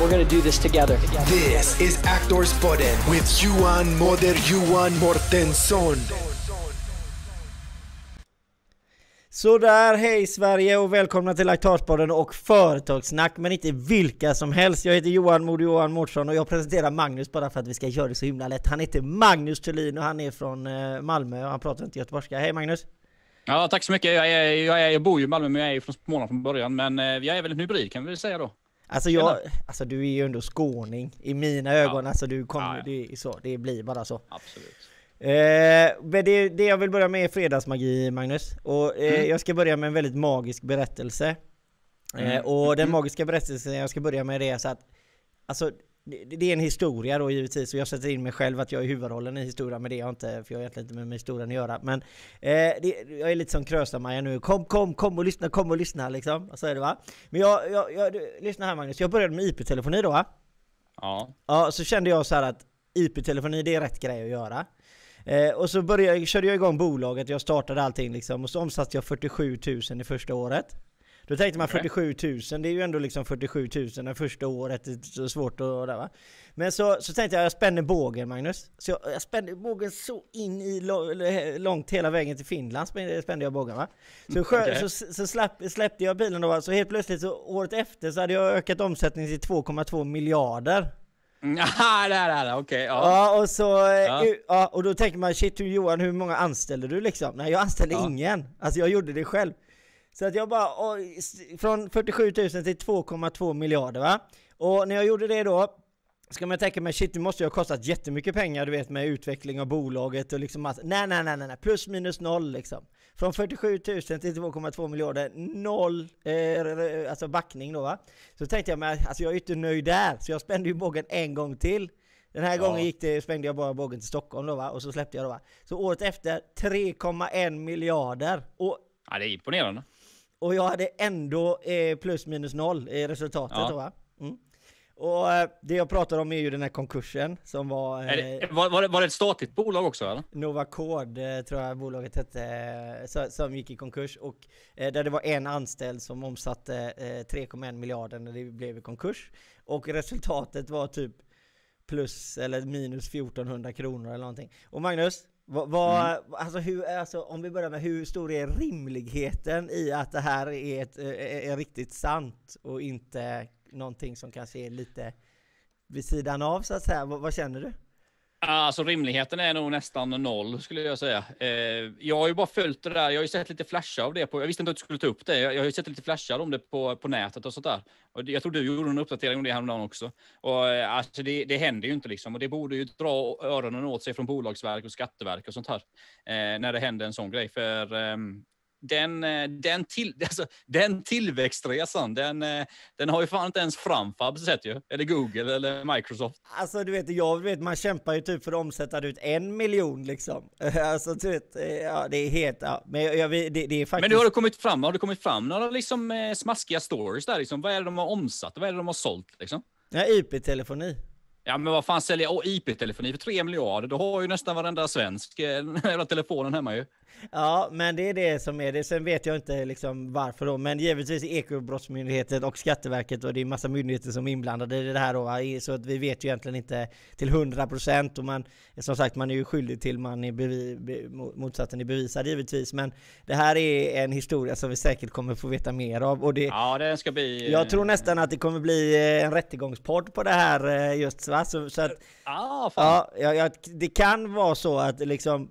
We're going to do this together. This is Actors Podden with Johan Moder Johan Mortensson. Sådär, hej Sverige och välkomna till Aktörspodden och Företagssnack, men inte vilka som helst. Jag heter Johan Mod Johan Mårtsson och jag presenterar Magnus bara för att vi ska göra det så himla lätt. Han heter Magnus Thulin och han är från eh, Malmö och han pratar inte göteborgska. Hej Magnus! Ja, tack så mycket. Jag, är, jag, är, jag bor ju i Malmö, men jag är från Småland från början. Men eh, jag är väl en hybrid kan vi väl säga då. Alltså, jag, alltså du är ju ändå skåning i mina ögon, Ja. alltså du kommer, Ja, ja. Det, är så, det blir bara så. Absolut. Eh, det, det jag vill börja med är fredagsmagi Magnus. Och eh, Mm. jag ska börja med en väldigt magisk berättelse. Eh, Mm. och den Mm. magiska berättelsen jag ska börja med är så att Alltså det, det är en historia då givetvis och jag sätter in mig själv att jag är huvudrollen i historien men det är jag inte för jag har egentligen inte med, med historien att göra. Men eh, det, jag är lite som Krösa-Maja nu. Kom, kom, kom och lyssna, kom och lyssna liksom. Så är det va. Men jag, jag, jag du, lyssna här Magnus. Jag började med IP-telefoni då va? Ja. Ja, så kände jag så här att IP-telefoni, det är rätt grej att göra. Eh, och så började, körde jag igång bolaget, jag startade allting liksom, och så omsatte jag 47 000 i första året. Då tänkte man Okej. 47 000, det är ju ändå liksom 47 000 det första året, det är så svårt att... Där, va? Men så, så tänkte jag, jag spänner bågen Magnus. Så jag, jag spände bågen så in i eller, långt hela vägen till Finland, spände, jag bågen va. Så, sjö, Okej. så, så släpp, släppte jag bilen då, va? så helt plötsligt så året efter så hade jag ökat omsättningen till 2,2 miljarder. Ja, där, där, okej. ja. Och så... eh, Ja. Ja, och då tänker man shit du Johan, hur många anställde du liksom? Nej, jag anställde Ja. ingen. Alltså jag gjorde det själv. Så att jag bara, s- från 47 000 till 2,2 miljarder va? Och när jag gjorde det då, ska man tänka mig shit det måste ju ha kostat jättemycket pengar du vet med utveckling av bolaget och liksom att, nej nej nej nej, plus minus noll liksom. Från 47 000 till 2,2 miljarder, noll, eh, alltså backning då va. Så tänkte jag, men alltså jag är ju inte nöjd där, så jag spände ju bågen en gång till. Den här Ja. gången gick det, sprängde jag bara bågen till Stockholm då va, och så släppte jag då va. Så året efter 3,1 miljarder. Och, ja, det är imponerande. Och jag hade ändå eh, plus minus noll i resultatet Ja. då va. Mm. Och eh, det jag pratar om är ju den här konkursen som var eh, det, var, var, det, var det ett statligt bolag också eller? Novacod eh, tror jag bolaget hette, eh, så- som gick i konkurs och eh, där det var en anställd som omsatte eh, 3,1 miljarder när det blev i konkurs. Och resultatet var typ plus eller minus 1400 kronor eller någonting. Och Magnus, vad, vad, alltså hur, alltså om vi börjar med hur stor är rimligheten i att det här är, ett, eh, är riktigt sant och inte någonting som kanske är lite vid sidan av så att säga? Vad, vad känner du? Alltså rimligheten är nog nästan noll skulle jag säga. Eh, jag har ju bara följt det där. Jag har ju sett lite flashar av det på. Jag visste inte att du skulle ta upp det. Jag, jag har ju sett lite flashar om det på, på nätet och sånt där. Och jag tror du gjorde en uppdatering om det häromdagen också. Och eh, alltså det, det händer ju inte liksom. Och det borde ju dra öronen åt sig från bolagsverk och skatteverk och sånt här. Eh, när det händer en sån grej. För ehm, den, eh, den, till, alltså, den tillväxtresan, den, eh, den har ju fan inte ens Framfab sett ju. Eller Google eller Microsoft. Alltså du vet, jag vet, man kämpar ju typ för att omsätta ut en miljon liksom. Alltså du vet, eh, ja det är helt, ja. Men jag, det, det är faktiskt... Men nu har det kommit fram, har det kommit fram några liksom smaskiga stories där liksom? Vad är det de har omsatt? Vad är det de har sålt liksom? Ja, IP-telefoni. Ja men vad fan säljer IP-telefoni för 3 miljarder? Då har ju nästan varenda svensk den jävla telefonen hemma ju. Ja, men det är det som är det. Sen vet jag inte liksom varför då, men givetvis Ekobrottsmyndigheten och Skatteverket och det är massa myndigheter som är inblandade i det här då, så att vi vet ju egentligen inte till 100% och man, som sagt, man är ju skyldig till man är bevi, be, mo- motsatsen är bevisad givetvis, men det här är en historia som vi säkert kommer få veta mer av och det, Ja det ska bli... Jag tror nästan att det kommer bli eh, en rättegångspodd på det här eh, just va? Så, så att, Ah, fan. ja, ja, ja, det kan vara så att liksom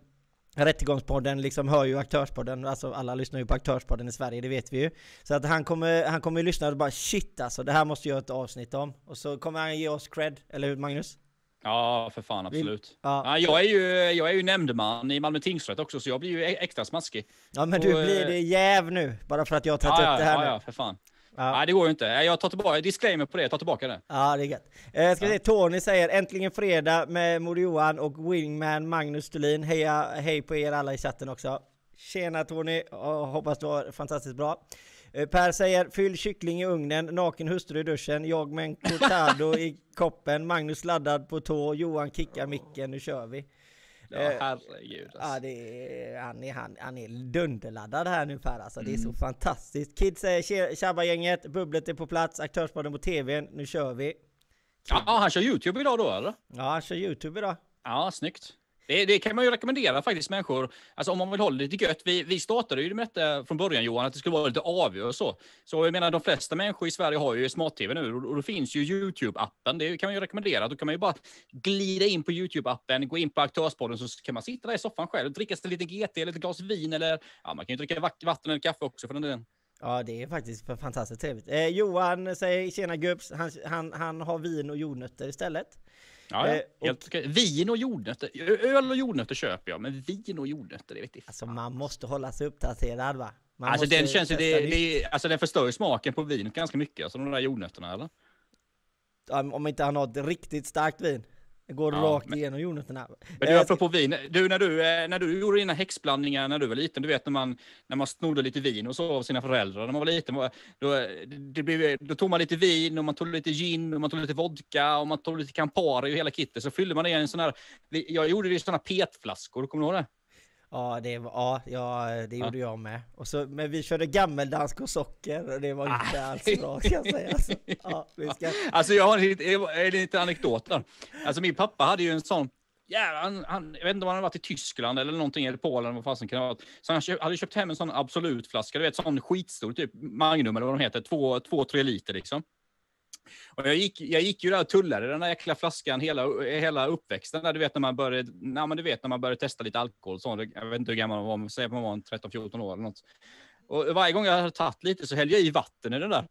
Rättegångspodden liksom hör ju Aktörspodden, alltså alla lyssnar ju på Aktörspodden i Sverige, det vet vi ju. Så att han kommer, han kommer ju lyssna och bara shit alltså, det här måste jag göra ett avsnitt om. Och så kommer han ge oss cred, eller hur Magnus? Ja, för fan absolut. ja. Ja, jag, är ju, jag är ju nämndeman i Malmö tingsrätt också, så jag blir ju e- extra smaskig. Ja men du Och, blir eh, det jäv nu, bara för att jag har tagit Ja, upp det här ja, nu. ja, för fan. Ja. Nej, det går ju inte. Jag tar tillbaka, disclaimer på det, jag tar tillbaka det. Ja, det är gött. Eh, ska vi se, Tony säger äntligen fredag med Moder Johan och Wingman Magnus Thulin. Heja, hej på er alla i chatten också. Tjena Tony, och hoppas du har fantastiskt bra. Eh, Per säger fyll kyckling i ugnen, naken hustru i duschen, jag med en cortado i koppen, Magnus laddad på tå, Johan kickar micken, nu kör vi. Ja, Eh, herregud. Ja, Alltså. det är, han, är, han, han är dunderladdad här nu Per alltså. Det är så Mm. fantastiskt. Kids säger "Tje- tjabba-gänget, bubblet är på plats, aktörspodden på tvn, nu kör vi. Ja, han kör YouTube idag då eller? Ja, han kör YouTube idag. Ja, snyggt. Det, det kan man ju rekommendera faktiskt människor. Alltså om man vill hålla det lite gött. Vi, vi startade ju med detta från början Johan, att det skulle vara lite AV och så. Så jag menar de flesta människor i Sverige har ju smart-tv nu och, och då finns ju YouTube-appen. Det kan man ju rekommendera. Då kan man ju bara glida in på YouTube-appen, gå in på aktörspodden så kan man sitta där i soffan själv, och dricka sig lite GT lite ett glas vin eller ja, man kan ju dricka vatten eller kaffe också för den delen. Ja, det är faktiskt fantastiskt trevligt. Eh, Johan säger tjena gubbs, han, han, han har vin och jordnötter istället. Ja, ja. Eh, och- Helt okej. Vin och jordnötter. Öl och jordnötter köper jag, men vin och jordnötter, det vet jag. Alltså man måste hålla sig uppdaterad va? Man Alltså den känns ju, det, det, alltså den förstör ju smaken på vinet ganska mycket, alltså de där jordnötterna eller? Om om inte han har ett riktigt starkt vin. Det går Ja, rakt men- igenom jordnötterna. Men du, Eh, apropå vin, du när du, eh, när du gjorde dina häxblandningar när du var liten, du vet när man, när man snodde lite vin och så av sina föräldrar när man var liten, då, det blev, då tog man lite vin och man tog lite gin och man tog lite vodka och man tog lite Campari och hela kittet, så fyllde man det i en sån här, jag gjorde det i såna petflaskor, kommer du ihåg det? Ja, det, ja, ja, det gjorde jag med. Och så, men vi körde gammeldansk och socker och det var Ah. inte alls bra kan jag säga. Alltså, ja, vi ska, Alltså jag har en, liten- en liten anekdot där. Alltså min pappa hade ju en sån, ja, han, han, jag vet inte om han hade varit i Tyskland eller någonting, eller Polen, vad fasen kan det ha varit. Så han köp, hade köpt hem en sån Absolut-flaska, du vet sån skitstor, typ Magnum eller vad de heter, två, två tre liter liksom. Och jag gick, jag gick ju där och tullade den där jäkla flaskan hela, hela uppväxten. Där, du vet när man började, nej, men du vet när man började testa lite alkohol. Så, jag vet inte hur gammal man var, men säg att man var en 13-14 år eller något. Och varje gång jag hade tagit lite så hällde jag i vatten i den där.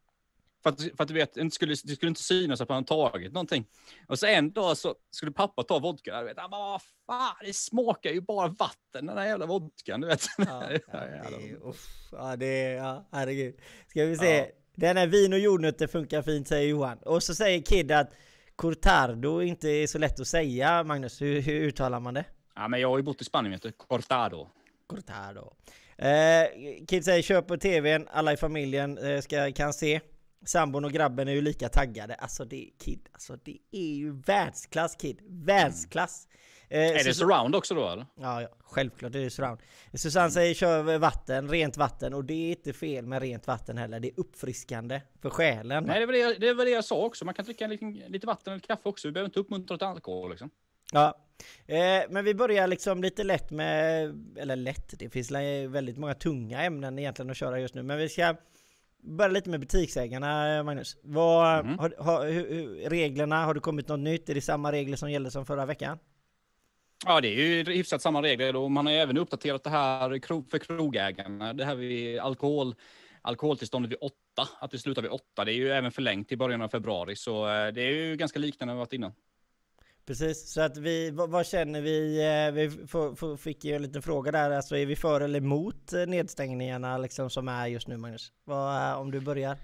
För att, för att du vet, det skulle, det skulle inte synas att man tagit någonting. Och så en dag så skulle pappa ta vodka. Jag vet, han bara, vad fan, det smakar ju bara vatten den där jävla vodkan. Du vet. ja, ja, det, uff, ja, det ja, herregud. Ska vi se. Ja. Den här vin och jordnötter funkar fint säger Johan. Och så säger Kid att Cortardo inte är så lätt att säga. Magnus, hur, hur uttalar man det? Ja, men jag har ju bott i Spanien, vet du. Cortado. Cortado. Eh, Kid säger köp på tvn, alla i familjen eh, ska, kan se. Sambon och grabben är ju lika taggade. Alltså det är Kid, alltså det är ju världsklass Kid. Världsklass! Eh, Är det surround också då eller? Ja, ja, självklart är det surround. Susanne säger kör vatten, rent vatten och det är inte fel med rent vatten heller. Det är uppfriskande för själen. Nej, det var det, jag- det var det jag sa också. Man kan dricka lite vatten eller kaffe också. Vi behöver inte uppmuntra till alkohol liksom. Ja. Eh, men vi börjar liksom lite lätt med, eller lätt, det finns väldigt många tunga ämnen egentligen att köra just nu. Men vi ska börja lite med butiksägarna Magnus. Vad, Mhm. har, har, hur, reglerna, har det kommit något nytt? Är det samma regler som gällde som förra veckan? Ja, det är ju hyfsat samma regler och man har även uppdaterat det här för krogägarna. Det här vid alkohol, alkoholtillståndet vid åtta, att det slutar vid åtta. Det är ju även förlängt i början av februari, så eh, det är ju ganska liknande vi varit innan. Precis, så att vi, vad, vad känner vi? Eh, vi får, får, fick ju en liten fråga där, alltså är vi för eller emot eh, nedstängningarna liksom som är just nu Magnus? Vad, om du börjar?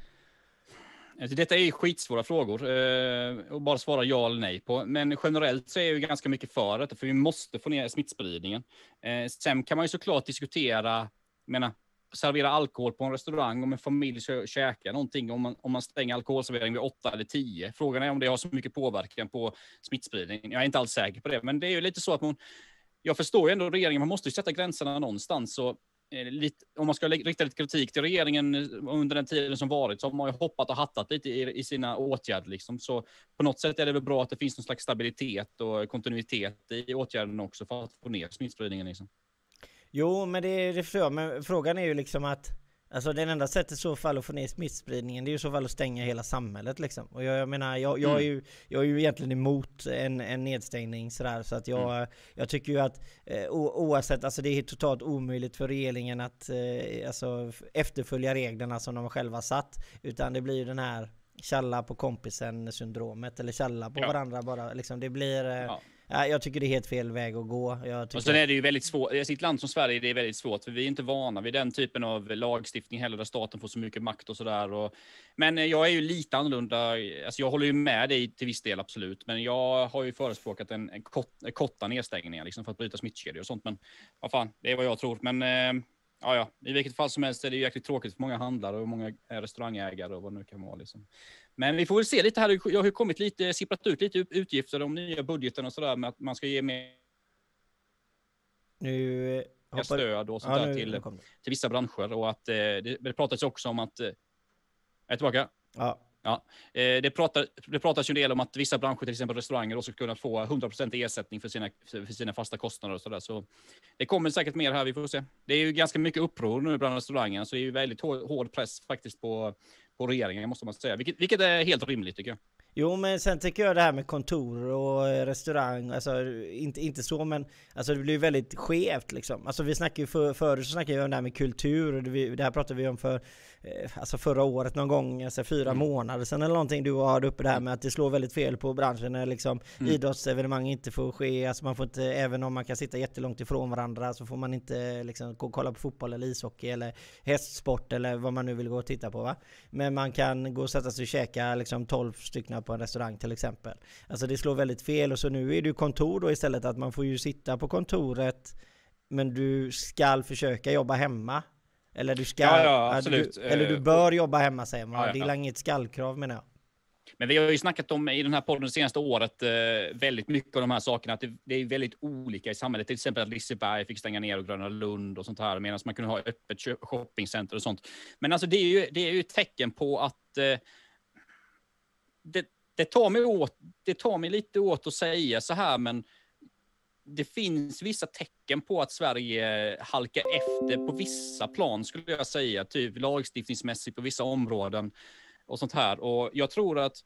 Alltså, detta är skitsvåra frågor eh, och bara svara ja eller nej på. Men generellt så är jag ganska mycket för detta, för vi måste få ner smittspridningen. Eh, sen kan man ju såklart diskutera, jag menar, servera alkohol på en restaurang om en familj ska käka någonting, om man, om man stänger alkoholservering vid åtta eller tio. Frågan är om det har så mycket påverkan på smittspridningen. Jag är inte alls säker på det, men det är ju lite så att man, jag förstår ju ändå regeringen, man måste ju sätta gränserna någonstans. Så Eh, lite, om man ska rikta lite kritik till regeringen eh, under den tiden som varit, så har man ju hoppat och hattat lite i, i sina åtgärder. Liksom. Så på något sätt är det väl bra att det finns någon slags stabilitet och kontinuitet i åtgärderna också för att få ner smittspridningen. Liksom. Jo, men det, det men frågan är ju liksom att Alltså det enda sättet i så fall att få ner smittspridningen det är ju i så fall att stänga hela samhället liksom. Och jag, jag menar, jag, jag, är ju, jag är ju egentligen emot en, en nedstängning sådär så att jag, jag tycker ju att eh, o, oavsett, alltså det är totalt omöjligt för regeringen att eh, alltså, efterfölja reglerna som de själva satt. Utan det blir ju den här tjalla på kompisen syndromet eller tjalla på Ja. varandra bara liksom. Det blir, eh, Ja. Ja, jag tycker det är helt fel väg att gå. Jag och sen är det ju väldigt svårt, i ett land som Sverige det är väldigt svårt, för vi är inte vana vid den typen av lagstiftning heller, där staten får så mycket makt och sådär. Men jag är ju lite annorlunda, alltså jag håller ju med dig till viss del absolut, men jag har ju förespråkat en, en, kort, en korta nedstängningar liksom för att bryta smittkedjor och sånt. Men vad fan, det är vad jag tror. Men eh, ja, ja, i vilket fall som helst är det ju jäkligt tråkigt för många handlare och många restaurangägare och vad det nu kan vara. Liksom. Men vi får väl se lite här. Jag har kommit lite, sipprat ut lite utgifter om nya budgeten och sådär med att man ska ge mer nu hoppar... stöd och sånt ja, där till, till vissa branscher och att eh, det, det pratas också om att... Eh, är jag tillbaka? Ja. Ja, eh, det, pratar, det pratas ju en del om att vissa branscher, till exempel restauranger, ska kunna få 100% ersättning för sina, för sina fasta kostnader och sådär. Så det kommer säkert mer här, vi får se. Det är ju ganska mycket uppror nu bland restaurangerna, så det är ju väldigt hård press faktiskt på, på regeringen, måste man säga. Vilket, vilket är helt rimligt tycker jag. Jo men sen tycker jag det här med kontor och eh, restaurang, alltså inte, inte så men alltså det blir väldigt skevt liksom. Alltså vi snackade ju för, förut så snackade vi om det här med kultur och det, det här pratade vi om för alltså förra året någon gång, alltså fyra mm. månader sedan eller någonting du hade uppe det här med att det slår väldigt fel på branschen när liksom mm. idrottsevenemang inte får ske, alltså man får inte, även om man kan sitta jättelångt ifrån varandra så får man inte liksom kolla på fotboll eller ishockey eller hästsport eller vad man nu vill gå och titta på va. Men man kan gå och sätta sig och käka liksom 12 stycken på en restaurang till exempel. Alltså det slår väldigt fel och så nu är det ju kontor då istället att man får ju sitta på kontoret men du ska försöka jobba hemma eller du ska, ja, ja, absolut. Du, eller du eh, bör jobba hemma säger man. Ja, det är inget skallkrav menar jag. Men vi har ju snackat om i den här podden det senaste året eh, väldigt mycket om de här sakerna. Att det, det, är väldigt olika i samhället. Till exempel att Liseberg fick stänga ner och Gröna Lund och sånt här. Medan man kunde ha öppet shoppingcenter och sånt. Men alltså det är ju, det är ju ett tecken på att eh, det, det, tar mig åt, det tar mig lite åt att säga så här, men det finns vissa tecken på att Sverige halkar efter på vissa plan, skulle jag säga, typ lagstiftningsmässigt på vissa områden och sånt här. Och jag tror att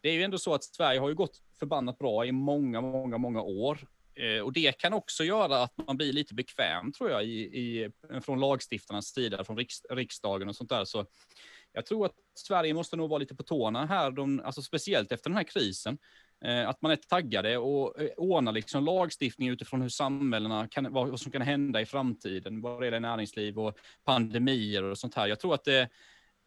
det är ju ändå så att Sverige har ju gått förbannat bra i många, många, många år. Eh, och det kan också göra att man blir lite bekväm, tror jag, i, i, från lagstiftarnas sida, från riks, riksdagen och sånt där. Så jag tror att Sverige måste nog vara lite på tårna här, de, alltså speciellt efter den här krisen. Eh, att man är taggade och eh, ordnar liksom lagstiftning utifrån hur samhällena kan, vad som kan hända i framtiden, vad det gäller näringsliv och pandemier och sånt här. Jag tror att det,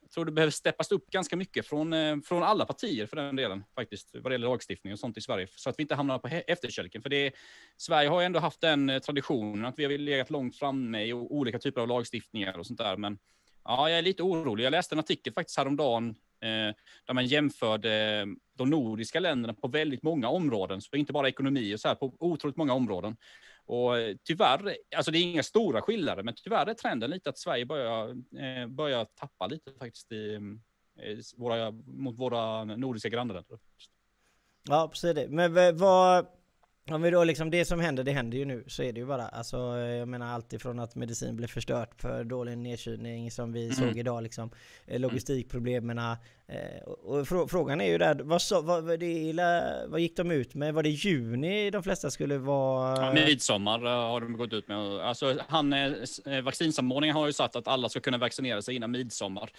jag tror det behöver steppas upp ganska mycket från, eh, från alla partier för den delen, faktiskt, vad det gäller lagstiftning och sånt i Sverige, så att vi inte hamnar på efterkälken. För det, Sverige har ju ändå haft den traditionen att vi har legat långt framme i olika typer av lagstiftningar och sånt där, men ja, jag är lite orolig. Jag läste en artikel faktiskt häromdagen Eh, där man jämförde de nordiska länderna på väldigt många områden, så inte bara ekonomi och så här, på otroligt många områden. Och eh, tyvärr, alltså det är inga stora skillnader, men tyvärr är trenden lite att Sverige börjar, eh, börjar tappa lite faktiskt i, eh, i våra, mot våra nordiska grannländer. Ja, precis. Men eh, vad, om vi då liksom, det som händer, det händer ju nu. Så är det ju bara. Alltså, jag menar allt ifrån att medicin blev förstört för dålig nedkylning som vi mm. såg idag liksom. Eh, logistikproblemen. Eh, och frågan är ju där, vad, så, vad, det, vad gick de ut med? Var det juni de flesta skulle vara? Ja, midsommar eh, har de gått ut med. Alltså, han, vaccinsamordningen har ju sagt att alla ska kunna vaccinera sig innan midsommar.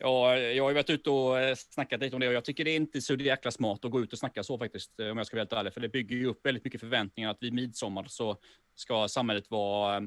Ja, jag har ju varit ute och eh, snackat lite om det och jag tycker det är inte så jäkla smart att gå ut och snacka så faktiskt, eh, om jag ska vara helt ärlig, för det bygger ju upp väldigt mycket förväntningar att vid midsommar så ska samhället vara eh,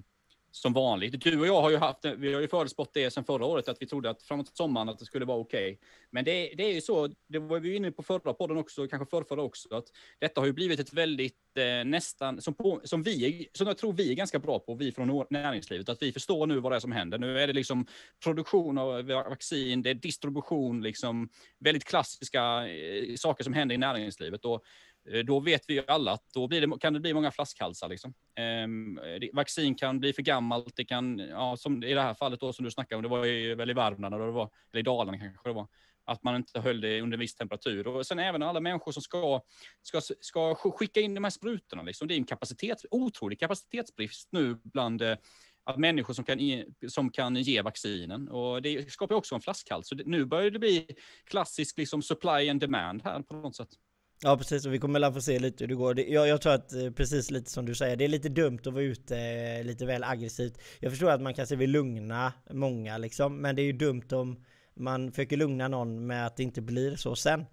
som vanligt. Du och jag har ju haft, vi har ju förutspått det sedan förra året, att vi trodde att framåt sommaren att det skulle vara okej. Okay. Men det, det, är ju så, det var vi inne på förra podden också, kanske förrförra också, att detta har ju blivit ett väldigt eh, nästan, som, på, som vi, som jag tror vi är ganska bra på, vi från näringslivet, att vi förstår nu vad det är som händer. Nu är det liksom produktion av vaccin, det är distribution, liksom väldigt klassiska eh, saker som händer i näringslivet. Och Eh, då vet vi ju alla att då det, kan det bli många flaskhalsar. Liksom. Eh, vaccin kan bli för gammalt, det kan, ja, som i det här fallet då som du snackade om, det var ju väl i Värmland, eller, det var, eller i Dalarna kanske det var, att man inte höll det under en viss temperatur. Och sen även alla människor som ska, ska, ska skicka in de här sprutorna. Liksom. Det är en kapacitet, otrolig kapacitetsbrist nu bland eh, att människor som kan, som kan ge vaccinen. Och det skapar också en flaskhals. Så det, nu börjar det bli klassisk liksom, supply and demand här på något sätt. Ja precis, och vi kommer väl få se lite hur det går. Jag, jag tror att eh, precis lite som du säger, det är lite dumt att vara ute eh, lite väl aggressivt. Jag förstår att man kanske vill lugna många liksom, men det är ju dumt om man försöker lugna någon med att det inte blir så sen.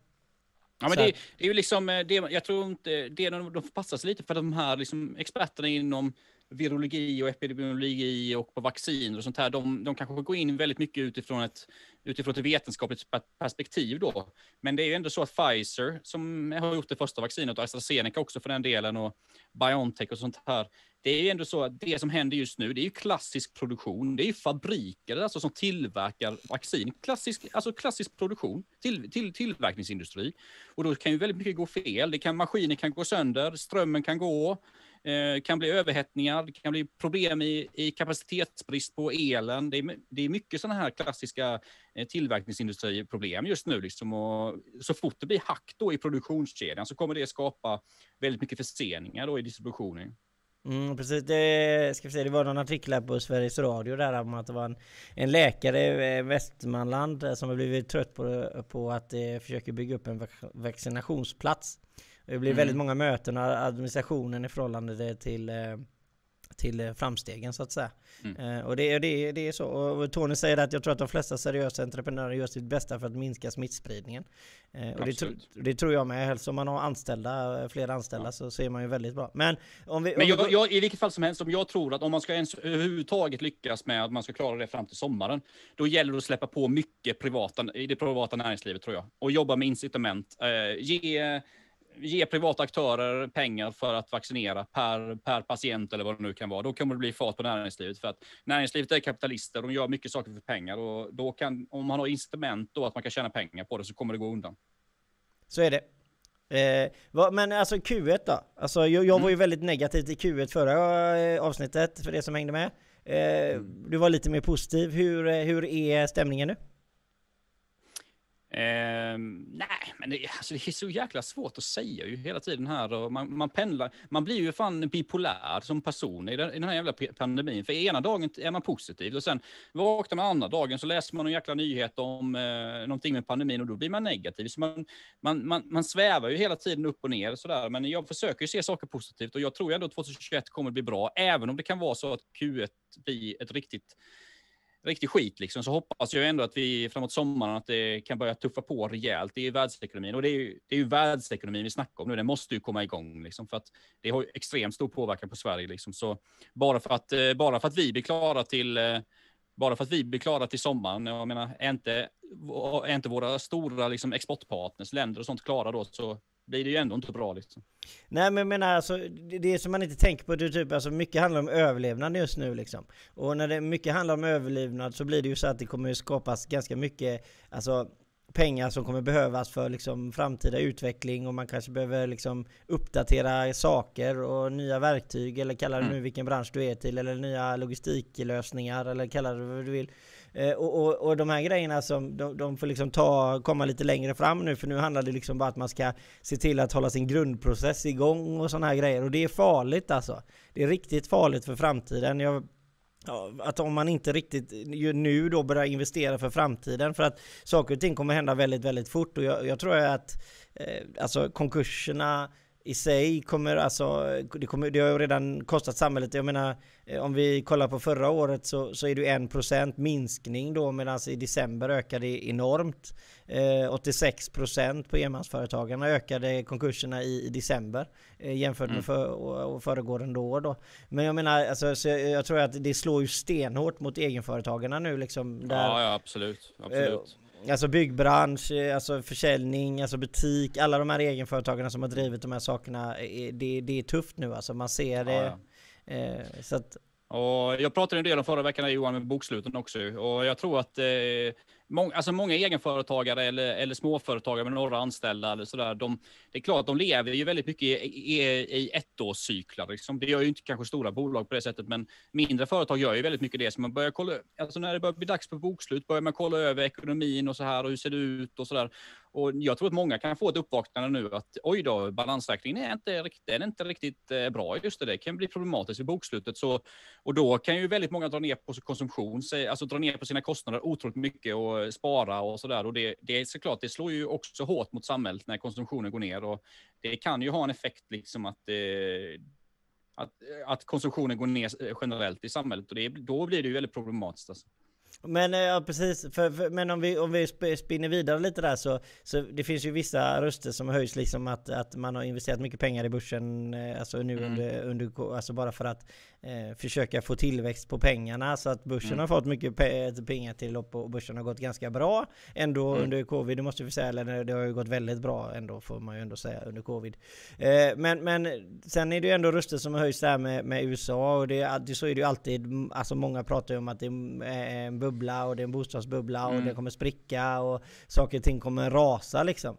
Ja, men det, det är ju liksom, eh, det, jag tror inte, det de, de får passa sig lite för de här liksom, experterna inom virologi och epidemiologi och på vacciner och sånt här, de, de kanske går in väldigt mycket utifrån ett, utifrån ett vetenskapligt perspektiv då. Men det är ju ändå så att Pfizer, som har gjort det första vaccinet, och AstraZeneca också för den delen, och BioNTech och sånt här, det är ju ändå så att det som händer just nu, det är ju klassisk produktion. Det är ju fabriker alltså, som tillverkar vaccin. Klassisk, alltså klassisk produktion, till, till, tillverkningsindustri. Och då kan ju väldigt mycket gå fel. Det kan, maskiner kan gå sönder, strömmen kan gå, eh, kan bli överhettningar, det kan bli problem i, i kapacitetsbrist på elen. Det är, det är mycket sådana här klassiska eh, tillverkningsindustriproblem just nu. Liksom. Och så fort det blir hack då i produktionskedjan så kommer det skapa väldigt mycket förseningar då i distributionen. Mm, precis, det, ska vi säga, det var någon artikel här på Sveriges Radio där om att det var en, en läkare i Västmanland eh, som har blivit trött på, på att eh, försöka bygga upp en vaccinationsplats. Det blir Mm. väldigt många möten och administrationen i förhållande till, eh, till eh, framstegen så att säga. Mm. Eh, och det, det, det är så. Och Tony säger att jag tror att de flesta seriösa entreprenörer gör sitt bästa för att minska smittspridningen. Och det, tro, det tror jag med. Helst om man har anställda, fler anställda så ser man ju väldigt bra. Men om vi... om Men vi jag, jag, i vilket fall som helst, om jag tror att om man ska ens överhuvudtaget lyckas med att man ska klara det fram till sommaren, då gäller det att släppa på mycket privata, i det privata näringslivet tror jag. Och jobba med incitament. Eh, ge, ge privata aktörer pengar för att vaccinera per, per patient eller vad det nu kan vara. Då kommer det bli fart på näringslivet. För att näringslivet är kapitalister, de gör mycket saker för pengar. Och då kan, om man har incitament då att man kan tjäna pengar på det så kommer det gå undan. Så är det. Eh, vad, men alltså Q1 då? Alltså jag, jag var ju väldigt negativ till Q1 förra eh, avsnittet för det som hängde med. Eh, Du var lite mer positiv. Hur, eh, hur är stämningen nu? Ehm, nej, men det, alltså det är så jäkla svårt att säga ju hela tiden här. Och man, man pendlar. Man blir ju fan bipolär som person i den, i den här jävla pandemin. För ena dagen är man positiv och sen vaknar man andra dagen så läser man en jäkla nyhet om eh, någonting med pandemin och då blir man negativ. Så man, man, man, man svävar ju hela tiden upp och ner sådär. Men jag försöker ju se saker positivt och jag tror ändå att 2021 kommer att bli bra. Även om det kan vara så att Q1 blir ett riktigt riktig skit liksom, så hoppas jag ändå att vi framåt sommaren att det kan börja tuffa på rejält i världsekonomin. Och det är ju, det är ju världsekonomin vi snackar om nu. Den måste ju komma igång liksom, för att det har ju extremt stor påverkan på Sverige. Liksom. Så bara för att, eh, bara för att vi blir klara till eh, bara för att vi blir klara till sommaren, jag menar, är inte, är inte våra stora liksom, exportpartners, länder och sånt klara då, så blir det ju ändå inte bra. Liksom. Nej men jag menar alltså, det, det som man inte tänker på, det är typ alltså mycket handlar om överlevnad just nu liksom. Och när det mycket handlar om överlevnad så blir det ju så att det kommer skapas ganska mycket, alltså pengar som kommer behövas för liksom framtida utveckling och man kanske behöver liksom uppdatera saker och nya verktyg eller kalla det nu vilken bransch du är till eller nya logistiklösningar eller kalla det vad du vill. Eh, och, och, och de här grejerna som de, de får liksom ta, komma lite längre fram nu för nu handlar det liksom bara att man ska se till att hålla sin grundprocess igång och sådana här grejer och det är farligt alltså. Det är riktigt farligt för framtiden. Jag, att om man inte riktigt nu då börjar investera för framtiden för att saker och ting kommer hända väldigt, väldigt fort och jag, jag tror att eh, alltså konkurserna i sig kommer alltså, det, kommer, det har ju redan kostat samhället, jag menar eh, om vi kollar på förra året så, så är det ju 1% minskning då medan i december ökade det enormt. Eh, 86% på enmansföretagarna ökade konkurserna i, i december eh, jämfört med för, och, och föregående år då. Men jag menar, alltså, så jag, jag tror att det slår ju stenhårt mot egenföretagarna nu liksom. Där, Ja, ja, absolut. absolut. Alltså byggbransch, eh, alltså försäljning, alltså butik, alla de här egenföretagarna som har drivit de här sakerna, eh, det, det är tufft nu alltså. Man ser det. Ja, Eh, så att, Och jag pratade en del om förra veckan Johan med boksluten också. Och jag tror att eh, många, alltså många egenföretagare eller, eller småföretagare med några anställda eller sådär, de, det är klart att de lever ju väldigt mycket i, i, i ettårscyklar. Liksom. Det gör ju inte kanske stora bolag på det sättet, men mindre företag gör ju väldigt mycket det. Så man börjar kolla, alltså när det börjar bli dags för bokslut börjar man kolla över ekonomin och så här och hur ser det ut och så där. Och jag tror att många kan få ett uppvaknande nu att oj då, balansräkningen är inte, riktigt, den är inte riktigt eh, bra. Just det, det kan bli problematiskt i bokslutet. Så, och då kan ju väldigt många dra ner på konsumtion, alltså dra ner på sina kostnader otroligt mycket och eh, spara och sådär. Och det, det är såklart, det slår ju också hårt mot samhället när konsumtionen går ner. Och det kan ju ha en effekt liksom att eh, att, att konsumtionen går ner eh, generellt i samhället och det, då blir det ju väldigt problematiskt. Alltså. Men eh, ja, precis. För, för, men om vi, om vi sp- spinner vidare lite där så, så det finns ju vissa röster som höjs liksom att, att man har investerat mycket pengar i börsen eh, alltså nu Mm. under, under, alltså bara för att eh, försöka få tillväxt på pengarna så att börsen Mm. har fått mycket pe- pengar till och och börsen har gått ganska bra ändå Mm. under covid, det måste vi säga, eller det har ju gått väldigt bra ändå får man ju ändå säga under covid. Eh, men, men sen är det ju ändå röster som höjs där med, med USA och det, så är det ju alltid, alltså många pratar ju om att det är en bubbla och det är en bostadsbubbla och Mm. det kommer spricka och saker och ting kommer rasa liksom.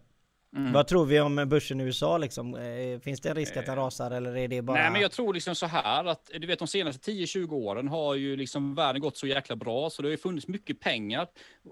Mm. Vad tror vi om börsen i USA liksom? Eh, Finns det en risk att den rasar eller är det bara... Nej, men jag tror liksom så här att du vet de senaste 10-20 åren har ju liksom världen gått så jäkla bra så det har ju funnits mycket pengar.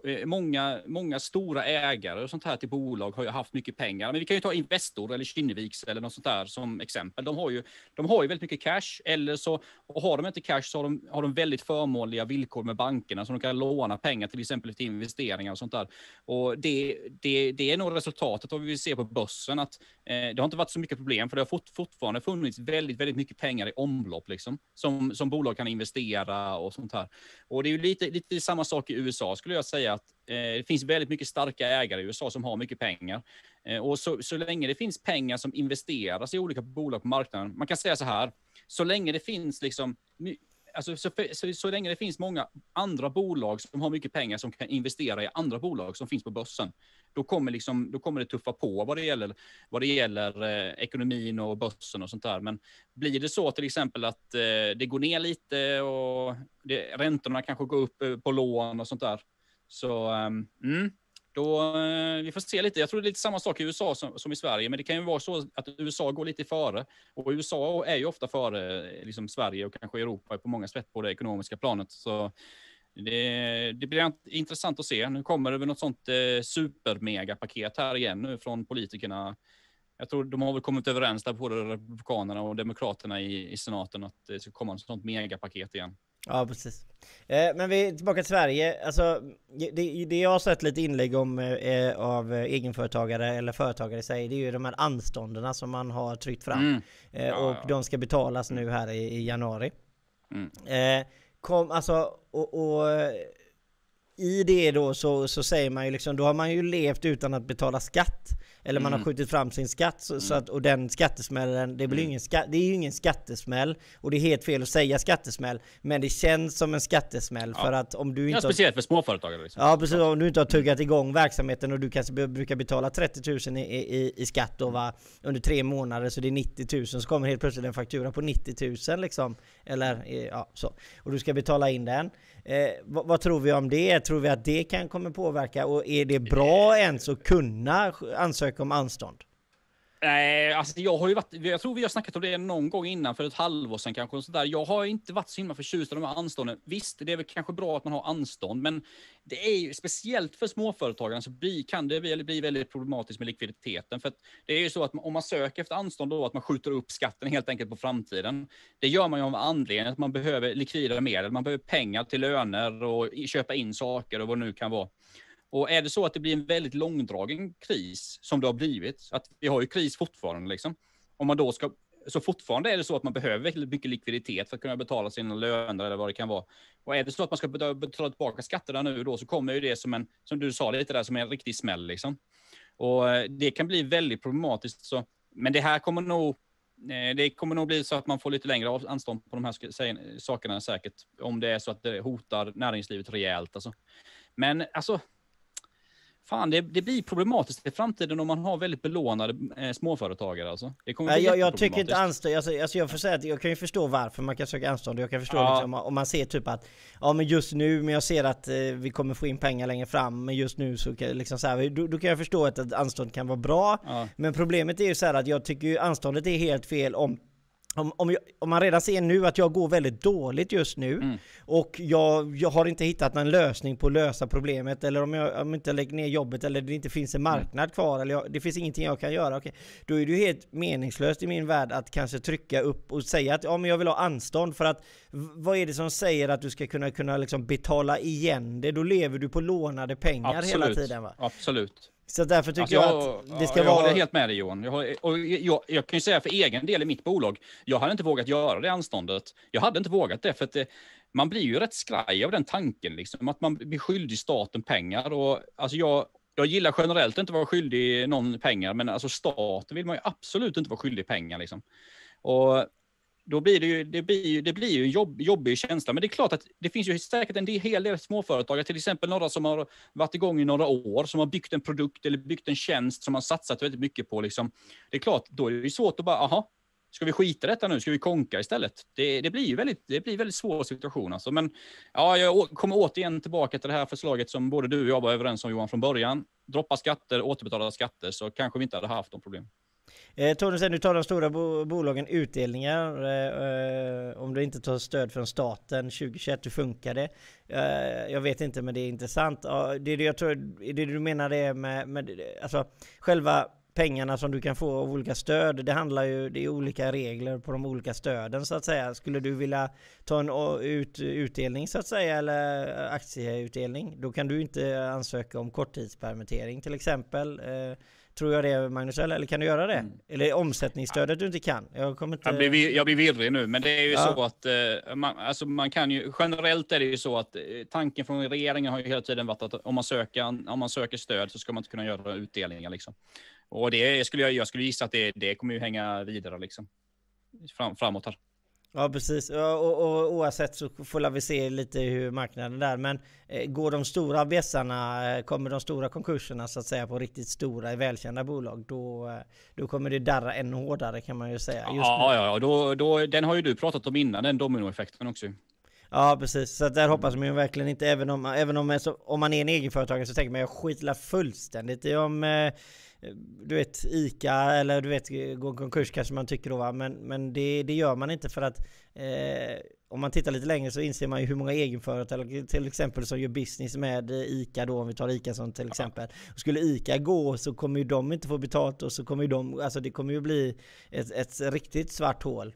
Eh, Många, många stora ägare och sånt här till bolag har ju haft mycket pengar. Men vi kan ju ta Investor eller Kinneviks eller något sånt där som exempel. De har ju, de har ju väldigt mycket cash eller så och har de inte cash så har de, har de väldigt förmånliga villkor med bankerna så de kan låna pengar till exempel till investeringar och sånt där. Och det, det, det är nog resultatet av vi ser på börsen att eh, det har inte varit så mycket problem för det har fort, fortfarande funnits väldigt, väldigt mycket pengar i omlopp liksom som, som bolag kan investera och sånt här. Och det är ju lite, lite samma sak i USA skulle jag säga att eh, det finns väldigt mycket starka ägare i USA som har mycket pengar. Eh, och så, så länge det finns pengar som investeras i olika bolag på marknaden, man kan säga så här, så länge det finns liksom Alltså, så, så, så länge det finns många andra bolag som har mycket pengar som kan investera i andra bolag som finns på börsen, då kommer, liksom, då kommer det tuffa på vad det gäller, vad det gäller eh, ekonomin och börsen och sånt där. Men blir det så till exempel att eh, det går ner lite och det, räntorna kanske går upp eh, på lån och sånt där, så ehm, mm, då, eh, vi får se lite. Jag tror det är lite samma sak i USA som, som i Sverige, men det kan ju vara så att USA går lite före. Och USA är ju ofta före eh, liksom Sverige och kanske Europa på många sätt på det ekonomiska planet. Så det, det blir intressant att se. Nu kommer det väl något sånt eh, supermegapaket här igen nu från politikerna. Jag tror de har väl kommit överens där, både Republikanerna och Demokraterna i, i senaten, att det ska komma något sånt megapaket igen. Ja precis. Eh, men vi är tillbaka till Sverige. Alltså, det, det jag har sett lite inlägg om eh, av egenföretagare eller företagare i sig, det är ju de här anstånderna som man har tryckt fram. Mm. Eh, Ja, och ja. de ska betalas nu här i, i januari. Mm. Eh, kom, alltså, och, och i det då så, så säger man ju liksom, då har man ju levt utan att betala skatt. Eller man har Mm. skjutit fram sin skatt, så, så att, och den skattesmällen, det, blir ju Mm. ingen ska, det är ju ingen skattesmäll. Och det är helt fel att säga skattesmäll, men det känns som en skattesmäll Ja. för att om du Ja, inte har speciellt för småföretagare. Liksom. Ja precis, om du inte har tuggat igång verksamheten och du kanske brukar betala 30 000 i, i, i skatt då va, under tre månader så det är 90 000 så kommer helt plötsligt en faktura på 90 000 liksom. Eller eh, ja, så. Och du ska betala in den. Eh, vad, vad tror vi om det? Tror vi att det kan kommer påverka och är det bra ens att kunna ansöka om anstånd? Nej, alltså jag har ju varit, jag tror vi har snackat om det någon gång innan för ett halvår sedan kanske. Och sådär. Jag har inte varit så himla förtjust i de här anstånden. Visst, det är väl kanske bra att man har anstånd, men det är ju speciellt för småföretagarna så bli, kan det bli, bli väldigt problematiskt med likviditeten. För att det är ju så att om man söker efter anstånd då, att man skjuter upp skatten helt enkelt på framtiden. Det gör man ju av anledningen att man behöver likvida medel, man behöver pengar till löner och köpa in saker och vad det nu kan vara. Och är det så att det blir en väldigt långdragen kris, som det har blivit, att vi har ju kris fortfarande liksom, om man då ska, så fortfarande är det så att man behöver väldigt mycket likviditet för att kunna betala sina löner eller vad det kan vara. Och är det så att man ska betala, tillbaka skatterna nu då så kommer ju det som en, som du sa lite där, som en riktig smäll liksom. Och eh, det kan bli väldigt problematiskt. Så, men det här kommer nog, eh, det kommer nog bli så att man får lite längre anstånd på de här sakerna säkert, om det är så att det hotar näringslivet rejält alltså. Men alltså, Fan, det, det blir problematiskt i framtiden om man har väldigt belånade eh, småföretagare. Alltså. Det kommer Nej, bli jag, jag tycker inte anstånd, alltså, alltså jag får säga att jag kan ju förstå varför man kan söka anstånd. Jag kan förstå Ja. liksom, om man ser typ att Ja men just nu, men jag ser att eh, vi kommer få in pengar längre fram Men just nu så kan, liksom så här, då, då kan jag förstå att ett anstånd kan vara bra Ja. Men problemet är ju så här att jag tycker ju anståndet är helt fel om om, om, jag, om man redan ser nu att jag går väldigt dåligt just nu Mm. och jag, jag har inte hittat någon lösning på att lösa problemet eller om jag om inte lägger ner jobbet eller det inte finns en Mm. marknad kvar eller jag, det finns ingenting jag kan göra. Okej, då är det ju helt meningslöst i min värld att kanske trycka upp och säga att ja, men jag vill ha anstånd för att vad är det som säger att du ska kunna, kunna liksom betala igen det? Då lever du på lånade pengar hela tiden va? Absolut. Så därför tycker Alltså, jag att det ska jag vara... håller helt med dig Johan. Jag, håller- och jag, jag kan ju säga för egen del i mitt bolag, jag hade inte vågat göra det anståndet. Jag hade inte vågat det för att det, man blir ju rätt skraj av den tanken, liksom, att man blir skyldig staten pengar. Och, alltså jag, jag gillar generellt inte att vara skyldig någon pengar, men alltså staten vill man ju absolut inte vara skyldig pengar. Liksom. Och då blir det ju, det blir ju, det blir ju en jobb, jobbig känsla. Men det är klart att det finns ju säkert en del, hel del småföretagare, till exempel några som har varit igång i några år, som har byggt en produkt eller byggt en tjänst som man satsat väldigt mycket på. Liksom. Det är klart, då är det ju svårt att bara, aha, ska vi skita i detta nu? Ska vi konka istället? Det, det blir ju väldigt, det blir väldigt svår situation alltså. Men ja, jag kommer återigen tillbaka till det här förslaget som både du och jag var överens om Johan från början. Droppa skatter, återbetala skatter, så kanske vi inte hade haft de problemen. Eh, Tony sen du tar de stora bo bolagen utdelningar eh, eh, om du inte tar stöd från staten 2021, hur funkar det? Eh, jag vet inte men det är intressant. Ja, det, är det, jag tror, det du menar det med, med alltså, själva pengarna som du kan få av olika stöd, det handlar ju, det är olika regler på de olika stöden så att säga. Skulle du vilja ta en ut, utdelning så att säga eller eh, aktieutdelning, då kan du inte ansöka om korttidspermittering till exempel. Eh, Tror jag det Magnus, eller, eller kan du göra det? Eller omsättningsstödet du inte kan? Jag kommer inte... Jag blir, jag blir virrig nu, men det är ju Ja. så att eh, man, alltså man kan ju, generellt är det ju så att eh, tanken från regeringen har ju hela tiden varit att om man söker, om man söker stöd så ska man inte kunna göra utdelningar liksom. Och det skulle jag, jag skulle gissa att det, det kommer ju hänga vidare liksom. Fram, framåt här. Ja precis, och, och oavsett så får vi se lite hur marknaden där. Men eh, går de stora bjässarna, eh, kommer de stora konkurserna så att säga på riktigt stora välkända bolag, då, eh, då kommer det darra ännu hårdare kan man ju säga. Nu. Ja, ja, ja. Då, då, den har ju du pratat om innan, den dominoeffekten också. Ja precis, så där hoppas man ju verkligen inte, även om, även om, man är så, om man är en egenföretagare så tänker man jag skiter fullständigt i om eh, du vet ICA eller du vet gå konkurs kanske man tycker då va? men, men det, det gör man inte för att eh, om man tittar lite längre så inser man ju hur många egenföretagare till exempel som gör business med ICA då om vi tar ICA som till exempel. Och skulle ICA gå så kommer ju de inte få betalt och så kommer ju de, alltså det kommer ju bli ett, ett riktigt svart hål.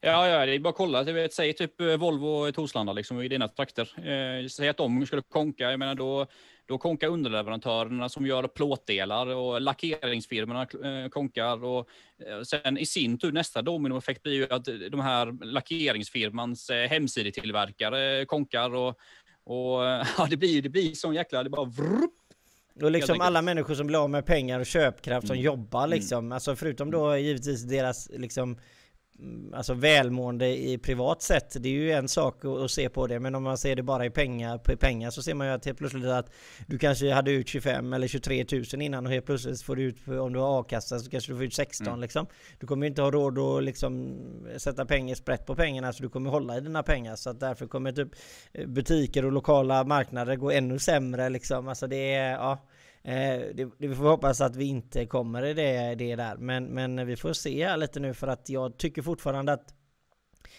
Ja, ja, det är bara att kolla. Vet, säg typ Volvo Torslanda, liksom, i dina trakter. Eh, säg att de skulle konka, jag menar då, då konkar underleverantörerna som gör plåtdelar och lackeringsfirmorna eh, konkar. Och eh, sen i sin tur, nästa dominoeffekt blir ju att de här lackeringsfirmans eh, hemsidetillverkare konkar. Och, och ja, det blir, det blir sån jäkla, det bara vrupp. Och liksom alla människor som blir av med pengar och köpkraft som Mm. jobbar liksom. Alltså förutom då givetvis deras liksom mm, Alltså välmående i privat sätt, det är ju en sak att, se på det Men om man ser det bara i pengar, på pengar så ser man ju att helt plötsligt att Du kanske hade ut 25 eller 23 000 innan och helt plötsligt får du ut, om du har a-kassa så kanske du får ut 16 Mm. liksom. Du kommer ju inte ha råd att liksom sätta pengar sprätt på pengarna så du kommer hålla i dina pengar. Så att därför kommer typ butiker och lokala marknader gå ännu sämre liksom. Alltså det är, ja Eh, det, det vi får hoppas att vi inte kommer i det, det där. Men, men vi får se här lite nu för att jag tycker fortfarande att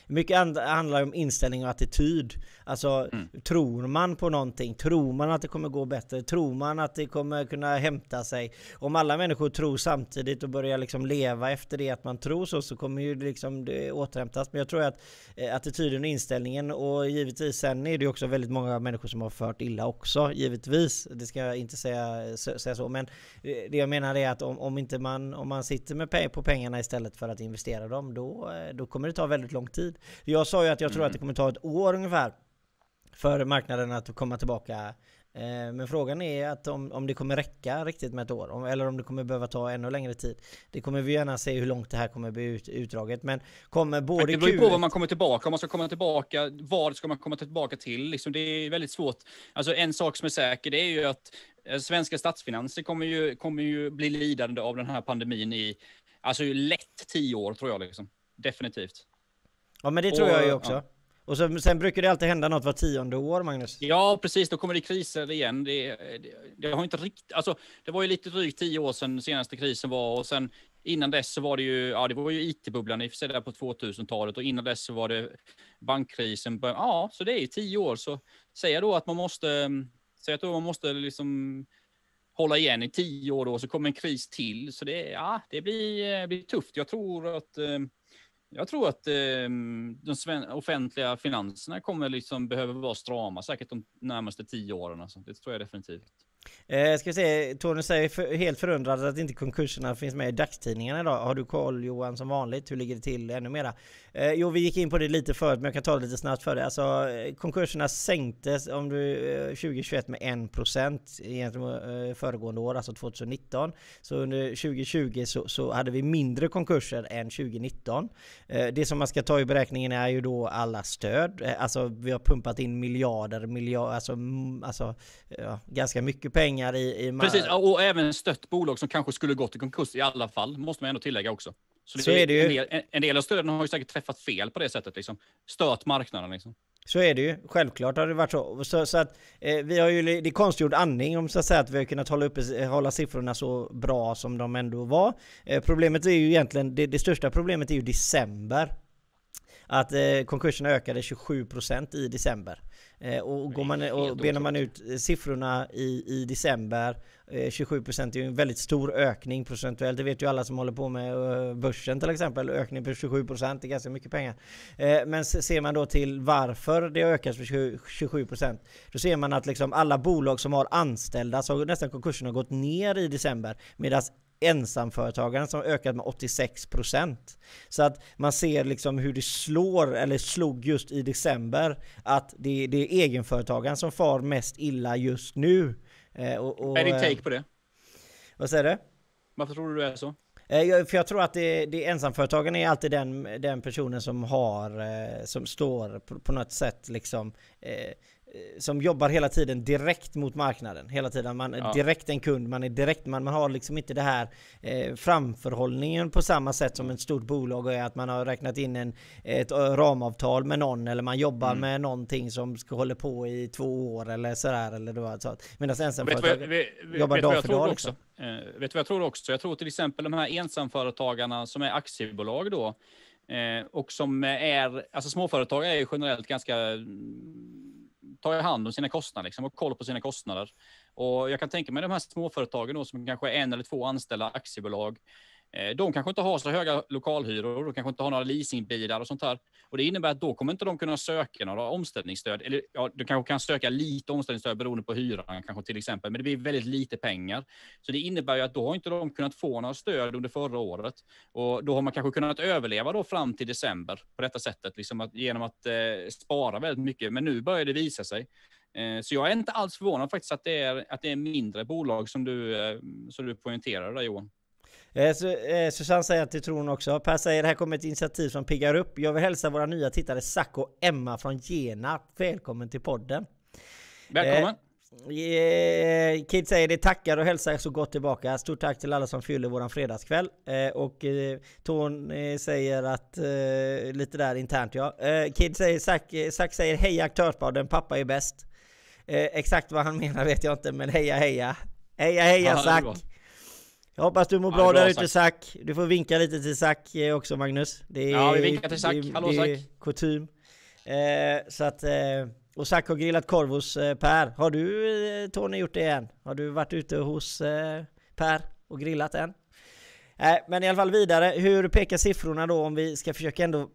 mycket and- handlar om inställning och attityd. Alltså, tror man på någonting? Tror man att det kommer gå bättre? Tror man att det kommer kunna hämta sig? Om alla människor tror samtidigt och börjar liksom leva efter det att man tror så, så kommer ju liksom det återhämtas. Men jag tror att eh, attityden och inställningen och givetvis sen är det också väldigt många människor som har fört illa också, givetvis. Det ska jag inte säga, säga så, men eh, det jag menar är att om, om inte man, om man sitter med pe- på pengarna istället för att investera dem, då, eh, då kommer det ta väldigt lång tid. Jag sa ju att jag tror att det kommer ta ett år ungefär för marknaden att komma tillbaka. Eh, Men frågan är att om, om det kommer räcka riktigt med ett år, om- eller om det kommer behöva ta ännu längre tid. Det kommer vi gärna se hur långt det här kommer bli ut, utdraget. Men kommer både Det beror ju på Q1 vad man kommer tillbaka. Om man ska komma tillbaka, vad ska man komma tillbaka till? Liksom, det är väldigt svårt. Alltså, en sak som är säker, det är ju att eh, svenska statsfinanser kommer ju, kommer ju bli lidande av den här pandemin i, alltså lätt tio år tror jag. Liksom. Definitivt. Ja men det tror Och, jag ju också. ja. Och så, sen brukar det alltid hända något var tionde år Magnus. Ja, precis. Då kommer det kriser igen. Det, det, det har inte riktigt, alltså, det var ju lite drygt tio år sedan senaste krisen var och sen innan dess så var det ju, ja, det var ju IT-bubblan i och för sig där på 2000-talet och innan dess så var det bankkrisen. Ja, så det är ju tio år. Så säger jag då att man måste, säg att då man måste liksom hålla igen i tio år då, så kommer en kris till. Så det, ja, det blir, eh, blir tufft. Jag tror att eh, jag tror att eh, de offentliga finanserna kommer liksom behöva vara strama säkert de närmaste tio åren. Alltså. Det tror jag definitivt. Eh, ska vi se, Tony säger för, helt förundrad att inte konkurserna finns med i dagstidningarna idag. Har du koll Johan som vanligt? Hur ligger det till ännu mera? Eh, jo, vi gick in på det lite förut, men jag kan ta det lite snabbt för det. Alltså, eh, konkurserna sänktes om du, eh, 2021 med 1% gentemot eh, föregående år, alltså 2019. Så under 2020 så, så hade vi mindre konkurser än 2019. Eh, det som man ska ta i beräkningen är ju då alla stöd. Eh, alltså, vi har pumpat in miljarder, miljarder, alltså, alltså ja, ganska mycket pengar i... i Precis, och även stött bolag som kanske skulle gått i konkurs i alla fall, måste man ändå tillägga också. Så, Så är det ju. En del, en, en del av stöden har ju säkert träffat fel på det sättet, liksom. Stört marknaden liksom. Så är det ju. Självklart har det varit så. Så, så att eh, vi har ju, det är konstgjord andning om så att säga att vi har kunnat hålla, uppe, hålla siffrorna så bra som de ändå var. Eh, problemet är ju egentligen, det, det största problemet är ju december. Att eh, konkurserna ökade 27% i december. Eh, och går man, och benar man ut eh, siffrorna i, i december, eh, 27% är ju en väldigt stor ökning procentuellt. Det vet ju alla som håller på med eh, börsen till exempel. Ökning på 27% är ganska mycket pengar. Eh, men se- ser man då till varför det ökat med 20 27% då ser man att liksom alla bolag som har anställda så har nästan konkurserna gått ner i december medan ensamföretagaren som har ökat med 86%. Så att man ser liksom hur det slår, eller slog just i december, att det, det är egenföretagaren som far mest illa just nu. Eh, och, och, är din eh, take på det? Vad säger du? Varför tror du det är så? Eh, jag- För jag tror att det, det ensamföretagaren är alltid den, den personen som har, eh, som står på, på något sätt liksom eh, som jobbar hela tiden direkt mot marknaden. Hela tiden. Man är Ja. direkt en kund, man är direkt, man, man har liksom inte det här eh, framförhållningen på samma sätt som ett stort bolag är att man har räknat in en, ett ö, ramavtal med någon eller man jobbar Mm. med någonting som ska hålla på i två år eller sådär. Eller då. Medan Vet jag, ensamföretagare vet, vet, jobbar vet dag för dag. också? Liksom. Eh, vet du vad jag tror också? Jag tror till exempel de här ensamföretagarna som är aktiebolag då, eh, och som är, alltså småföretag är ju generellt ganska, tar hand om sina kostnader liksom, och koll på sina kostnader. Och jag kan tänka mig de här småföretagen då som kanske är en eller två anställda aktiebolag, Eh, de kanske inte har så höga lokalhyror, de kanske inte har några leasingbilar och sånt här. Och det innebär att då kommer inte de kunna söka några omställningsstöd. Eller ja, de kanske kan söka lite omställningsstöd beroende på hyran kanske till exempel, men det blir väldigt lite pengar. Så det innebär ju att då har inte de kunnat få några stöd under förra året. Och då har man kanske kunnat överleva då fram till december på detta sättet, liksom att, genom att eh, spara väldigt mycket. Men nu börjar det visa sig. Eh, så jag är inte alls förvånad faktiskt att det är, att det är mindre bolag som du, eh, som du poängterar där Johan. Eh, Så, eh, Susanne säger att det tror hon också. Per säger här kommer ett initiativ som piggar upp. Jag vill hälsa våra nya tittare Zack och Emma från Gena. Välkommen till podden. Välkommen! Eh, Kid säger det tackar och hälsar så gott tillbaka. Stort tack till alla som fyller våran fredagskväll. Eh, och eh, Ton eh, säger att, eh, lite där internt ja. Kid säger, Zack, Zack säger hej aktörspodden, pappa är bäst. Exakt vad han menar vet jag inte, men heja heja. Heja heja Zack! Jag hoppas du mår Ja, bra, bra, där ute Zack. Du får vinka lite till Zack eh, också Magnus. Det är, Ja, vi vinkar till Zack. Hallå, Zack. kutym. Eh, så att, eh, och Zack har grillat korv hos eh, Per. Har du eh, Tony gjort det än? Har du varit ute hos eh, Per och grillat än? Men i alla fall vidare, hur pekar siffrorna då om vi ska försöka ändå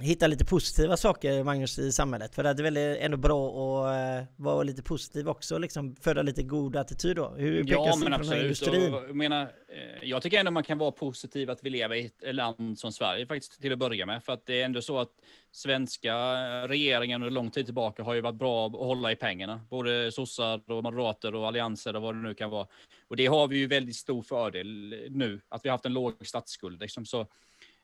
hitta lite positiva saker Magnus i samhället? För det är väl ändå bra att eh, vara lite positiv också, liksom föra lite god attityd då. Hur Ja, men absolut. Och, jag, menar, eh, jag tycker ändå man kan vara positiv att vi lever i ett land som Sverige faktiskt till att börja med. För att det är ändå så att svenska regeringen under lång tid tillbaka har ju varit bra att hålla i pengarna. Både sossar och moderater och allianser och vad det nu kan vara. Och det har vi ju väldigt stor fördel nu, att vi har haft en låg statsskuld. Liksom. Så,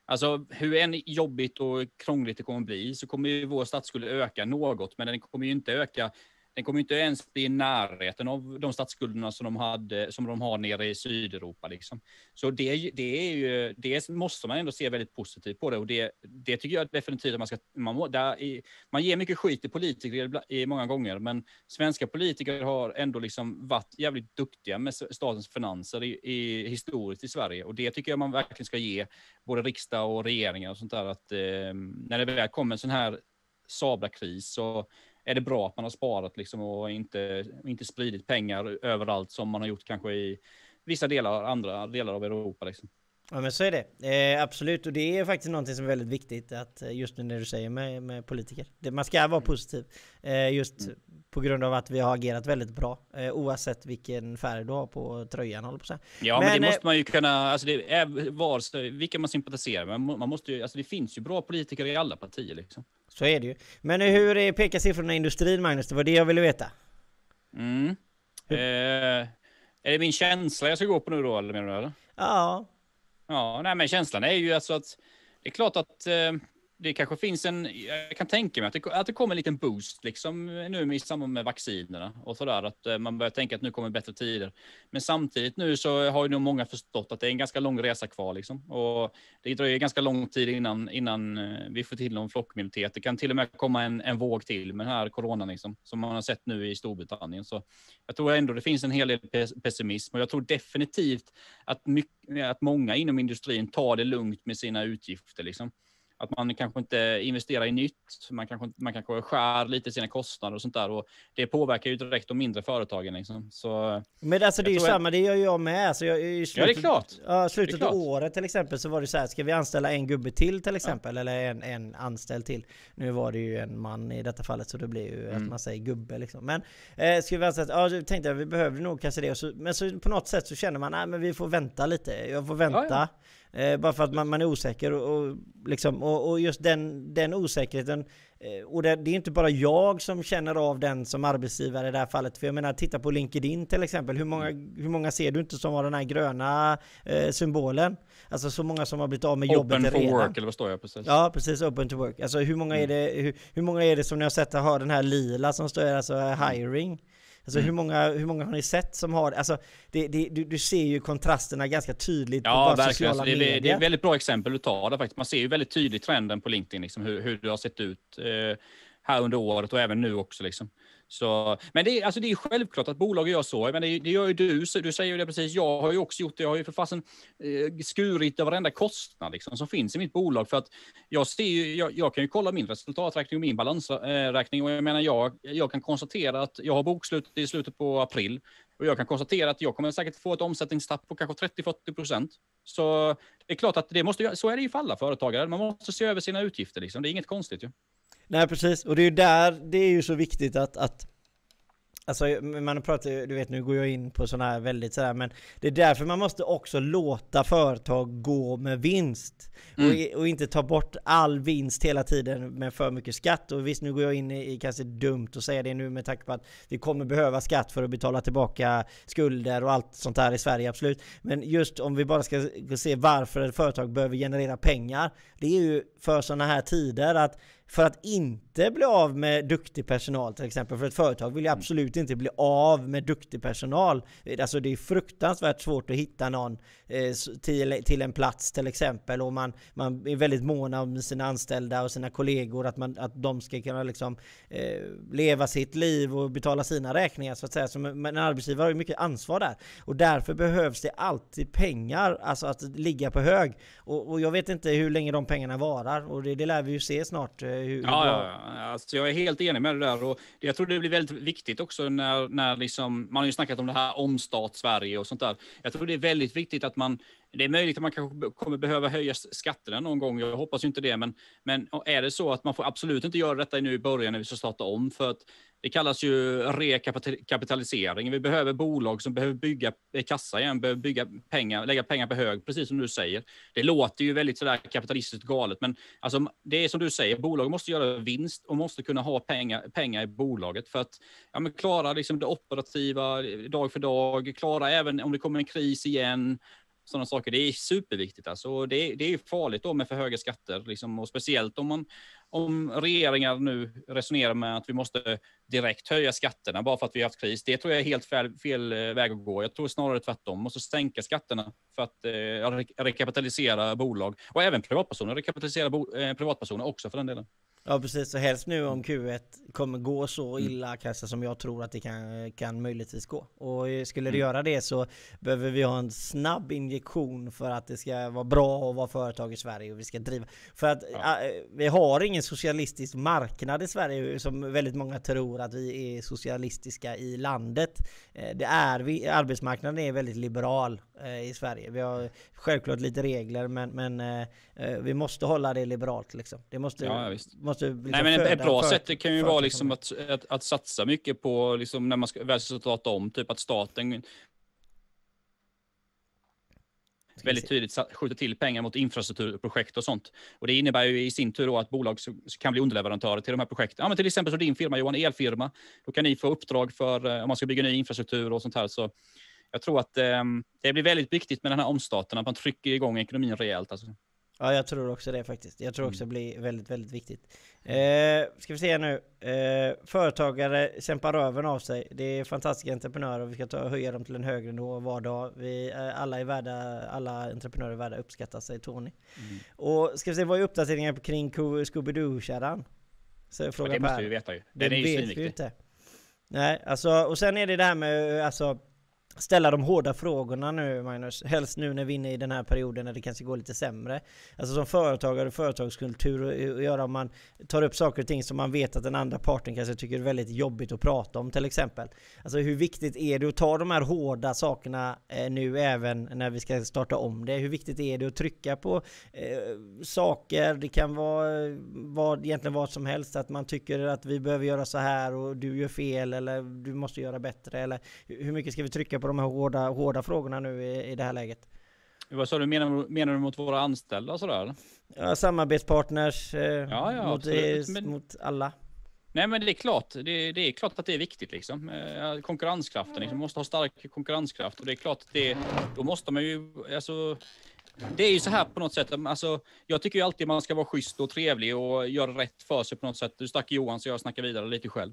alltså, hur än jobbigt och krångligt det kommer att bli så kommer ju vår statsskuld öka något, men den kommer ju inte öka den kommer inte ens bli i närheten av de statsskulderna som de, hade, som de har nere i Sydeuropa. Liksom. Så det, det, är ju, det måste man ändå se väldigt positivt på det. Och det, det tycker jag definitivt att man ska... Man, där, i, man ger mycket skit till politiker i många gånger, men svenska politiker har ändå liksom varit jävligt duktiga med statens finanser i, i, historiskt i Sverige. Och det tycker jag man verkligen ska ge både riksdag och regeringar och sånt där. Att, eh, när det väl kommer en sån här Sabra-kris så är det bra att man har sparat liksom och inte, inte spridit pengar överallt som man har gjort kanske i vissa delar, andra delar av Europa. Liksom. Ja men så är det. Eh, absolut, och det är faktiskt någonting som är väldigt viktigt att eh, just nu när du säger med, med politiker. Det, man ska vara positiv. Eh, just mm. på grund av att vi har agerat väldigt bra. Eh, oavsett vilken färg du har på tröjan håller på säga. Ja men, men det måste man ju kunna, alltså det är var, vilka man sympatiserar med. Man måste ju, alltså det finns ju bra politiker i alla partier liksom. Så är det ju. Men hur pekar siffrorna i industrin Magnus? Det var det jag ville veta. Mm. Eh, är det min känsla jag ska gå på nu då eller menar du? Eller? Ja, Ja, nej, men känslan är ju alltså att det är klart att eh, det kanske finns en, jag kan tänka mig att det, att det kommer en liten boost liksom nu i samband med vaccinerna och sådär, att eh, man börjar tänka att nu kommer bättre tider. Men samtidigt nu så har ju nog många förstått att det är en ganska lång resa kvar liksom. Och det dröjer ganska lång tid innan, innan eh, vi får till någon flockimmunitet. Det kan till och med komma en, en våg till med den här coronan liksom, som man har sett nu i Storbritannien. Så jag tror ändå det finns en hel del pessimism och jag tror definitivt att, mycket, att många inom industrin tar det lugnt med sina utgifter liksom. Att man kanske inte investerar i nytt, man kanske, man kanske skär lite sina kostnader och sånt där. Och det påverkar ju direkt de mindre företagen. Liksom. Så, Men alltså det är ju samma, det gör jag med. Alltså jag, i slutet, ja, det är klart. Ja, slutet av året till exempel så var det så här, ska vi anställa en gubbe till till exempel? Ja. Eller en, en anställd till? Nu var det ju en man i detta fallet så det blir ju mm. att man säger gubbe liksom. Men eh, ska vi anställa, ja tänkte jag vi behövde nog kanske det. Så, men så på något sätt så känner man, nej men vi får vänta lite. Jag får vänta. Ja, Eh, bara för att man, man är osäker och, och, liksom, och, och, just den, den osäkerheten eh, och det, det, är inte bara jag som känner av den som arbetsgivare i det här fallet. För jag menar, titta på LinkedIn till exempel. Hur många, hur många ser du inte som har den här gröna eh, symbolen? Alltså så många som har blivit av med open jobbet redan. Open for work, eller vad står jag precis? Ja, precis. Open to work. Alltså hur många, mm. är, det, hur, hur, många är det som ni har sett har den här lila som står alltså hiring? Alltså mm. hur, många, hur många har ni sett som har alltså, det? Det, du, du ser ju kontrasterna ganska tydligt ja, på verkligen. sociala medier. Det, det är ett väldigt bra exempel du tar det faktiskt. Man ser ju väldigt tydligt trenden på LinkedIn, liksom, hur, hur det har sett ut eh, här under året och även nu också. Liksom. Så, men det är, alltså det är självklart att bolag gör så. Men det, det gör ju du, så du säger ju det precis. Jag har ju också gjort det. Jag har ju för fasen eh, skurit varenda kostnad liksom, som finns i mitt bolag. För att jag, ser ju, jag, jag kan ju kolla min resultaträkning och min balansräkning. Och jag menar, jag, jag kan konstatera att jag har bokslut i slutet på april. Och jag kan konstatera att jag kommer säkert få ett omsättningstapp på kanske 30-40 procent. Så det är klart att det måste, så är det ju för alla företagare. Man måste se över sina utgifter. Liksom. Det är inget konstigt ju. Nej precis, och det är ju där det är ju så viktigt att, att Alltså man pratar du vet nu går jag in på sådana här väldigt sådär men Det är därför man måste också låta företag gå med vinst. Mm. och, och, inte ta bort all vinst hela tiden med för mycket skatt. Och visst nu går jag in i, i kanske dumt att säga det nu med tanke på att vi kommer behöva skatt för att betala tillbaka skulder och allt sånt här i Sverige absolut. Men just om vi bara ska se varför ett företag behöver generera pengar. Det är ju för sådana här tider att för att inte bli av med duktig personal till exempel. För ett företag vill ju mm. absolut inte bli av med duktig personal. Alltså det är fruktansvärt svårt att hitta någon eh, till, till en plats till exempel. Och man, man är väldigt mån om sina anställda och sina kollegor. Att, man, att de ska kunna liksom, eh, leva sitt liv och betala sina räkningar så att säga. Så, men en arbetsgivare har ju mycket ansvar där. Och därför behövs det alltid pengar, alltså att ligga på hög. Och, och jag vet inte hur länge de pengarna varar. Och det, det lär vi ju se snart. Hur, ja, ja, alltså jag är helt enig med det där. Och jag tror det blir väldigt viktigt också när, när liksom, man har ju snackat om det här omstart Sverige och sånt där. Jag tror det är väldigt viktigt att man det är möjligt att man kanske kommer behöva höja skatterna någon gång. Jag hoppas ju inte det, men, men är det så att man får absolut inte göra detta nu i början när vi ska starta om för att det kallas ju rekapitalisering. Vi behöver bolag som behöver bygga eh, kassa igen, behöver bygga pengar, lägga pengar på hög, precis som du säger. Det låter ju väldigt sådär kapitalistiskt galet, men alltså, det är som du säger, bolag måste göra vinst och måste kunna ha pengar, pengar i bolaget för att ja, men klara liksom det operativa eh, dag för dag, klara även om det kommer en kris igen, sådana saker. Det är superviktigt. Alltså. Det, det är farligt då med för höga skatter, liksom, och speciellt om, man, om regeringar nu resonerar med att vi måste direkt höja skatterna bara för att vi har haft kris. Det tror jag är helt fel, fel eh, väg att gå. Jag tror snarare tvärtom. måste sänka skatterna för att eh, rekapitalisera bolag och även privatpersoner. Rekapitalisera bo, eh, privatpersoner också för den delen. Ja precis, så helst nu om Q1 kommer gå så Mm. illa kanske som jag tror att det kan, kan möjligtvis gå. Och eh, skulle det Mm. göra det så behöver vi ha en snabb injektion för att det ska vara bra att vara företag i Sverige och vi ska driva. För att Ja. eh, vi har ingen socialistisk marknad i Sverige som väldigt många tror att vi är socialistiska i landet. Eh, Det är vi, arbetsmarknaden är väldigt liberal eh, i Sverige. Vi har självklart lite regler men, men eh, vi måste hålla det liberalt liksom. Det måste, Ja, ja, måste liksom Nej, men ett- bra för- sätt kan ju vara liksom att, att, att satsa mycket på, liksom, när man ska väl ska starta om, typ att staten väldigt tydligt skjuter till pengar mot infrastrukturprojekt och sånt. Och det innebär ju i sin tur att bolag kan bli underleverantörer till de här projekten. Ja, men till exempel så din firma Johan, elfirma. Då kan ni få uppdrag för eh, om man ska bygga ny infrastruktur och sånt här. Så jag tror att eh, det blir väldigt viktigt med den här omstarten, att man trycker igång ekonomin rejält. Alltså. Ja, jag tror också det faktiskt. Jag tror också Mm. det blir väldigt, väldigt viktigt. Eh, ska vi se nu. Eh, företagare kämpar röven av sig. Det är fantastiska entreprenörer och vi ska ta och höja dem till en högre nivå var dag. Vi, eh, alla, är värda, alla entreprenörer är värda uppskattas, säger Tony. Mm. Och ska vi se, vad är uppdateringar kring Scooby-Doo-kärran? Det måste vi veta ju. Det Den är ju vet vi svinviktig. inte. Nej, alltså, och sen är det det här med alltså, ställa de hårda frågorna nu Magnus. Helst nu när vi är inne i den här perioden när det kanske går lite sämre. Alltså som företagare och företagskultur och, göra om man tar upp saker och ting som man vet att den andra parten kanske tycker är väldigt jobbigt att prata om till exempel. Alltså hur viktigt är det att ta de här hårda sakerna eh, nu även när vi ska starta om det? Hur viktigt är det att trycka på eh, saker? Det kan vara eh, vad, egentligen vad som helst. Att man tycker att vi behöver göra så här och du gör fel eller du måste göra bättre. Eller hur mycket ska vi trycka på de här hårda, hårda frågorna nu i, i det här läget? Vad sa du, menar, du- menar du mot våra anställda sådär? Ja, samarbetspartners eh, Ja, ja, mot, absolut. Men- mot alla. Nej, men det är klart. Det, det är klart att det är viktigt liksom. Eh, konkurrenskraften, liksom. Man måste ha stark konkurrenskraft och det är klart att det, då måste man ju, alltså, det är ju så här på något sätt, alltså, jag tycker ju alltid man ska vara schysst och trevlig och göra rätt för sig på något sätt. Du snackar Johan så jag snackar vidare lite själv.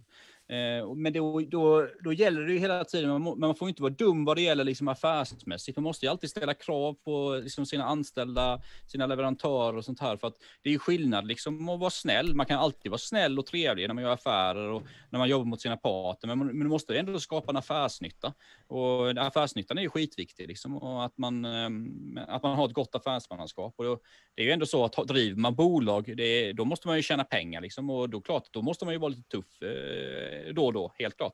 Eh, men då, då, då gäller det ju hela tiden, man, må, man får ju inte vara dum vad det gäller liksom affärsmässigt. Man måste ju alltid ställa krav på liksom sina anställda, sina leverantörer och sånt här. För att det är ju skillnad liksom att vara snäll. Man kan alltid vara snäll och trevlig när man gör affärer och när man jobbar mot sina parter. Men, man, men man måste ändå skapa en affärsnytta. Och affärsnyttan är ju skitviktig liksom. Och att man, eh, att man har ett gott affärsmannaskap. Och då, det är ju ändå så att driver man bolag, det är, då måste man ju tjäna pengar liksom. Och då klart, då måste man ju vara lite tuff eh, då och då, helt klart.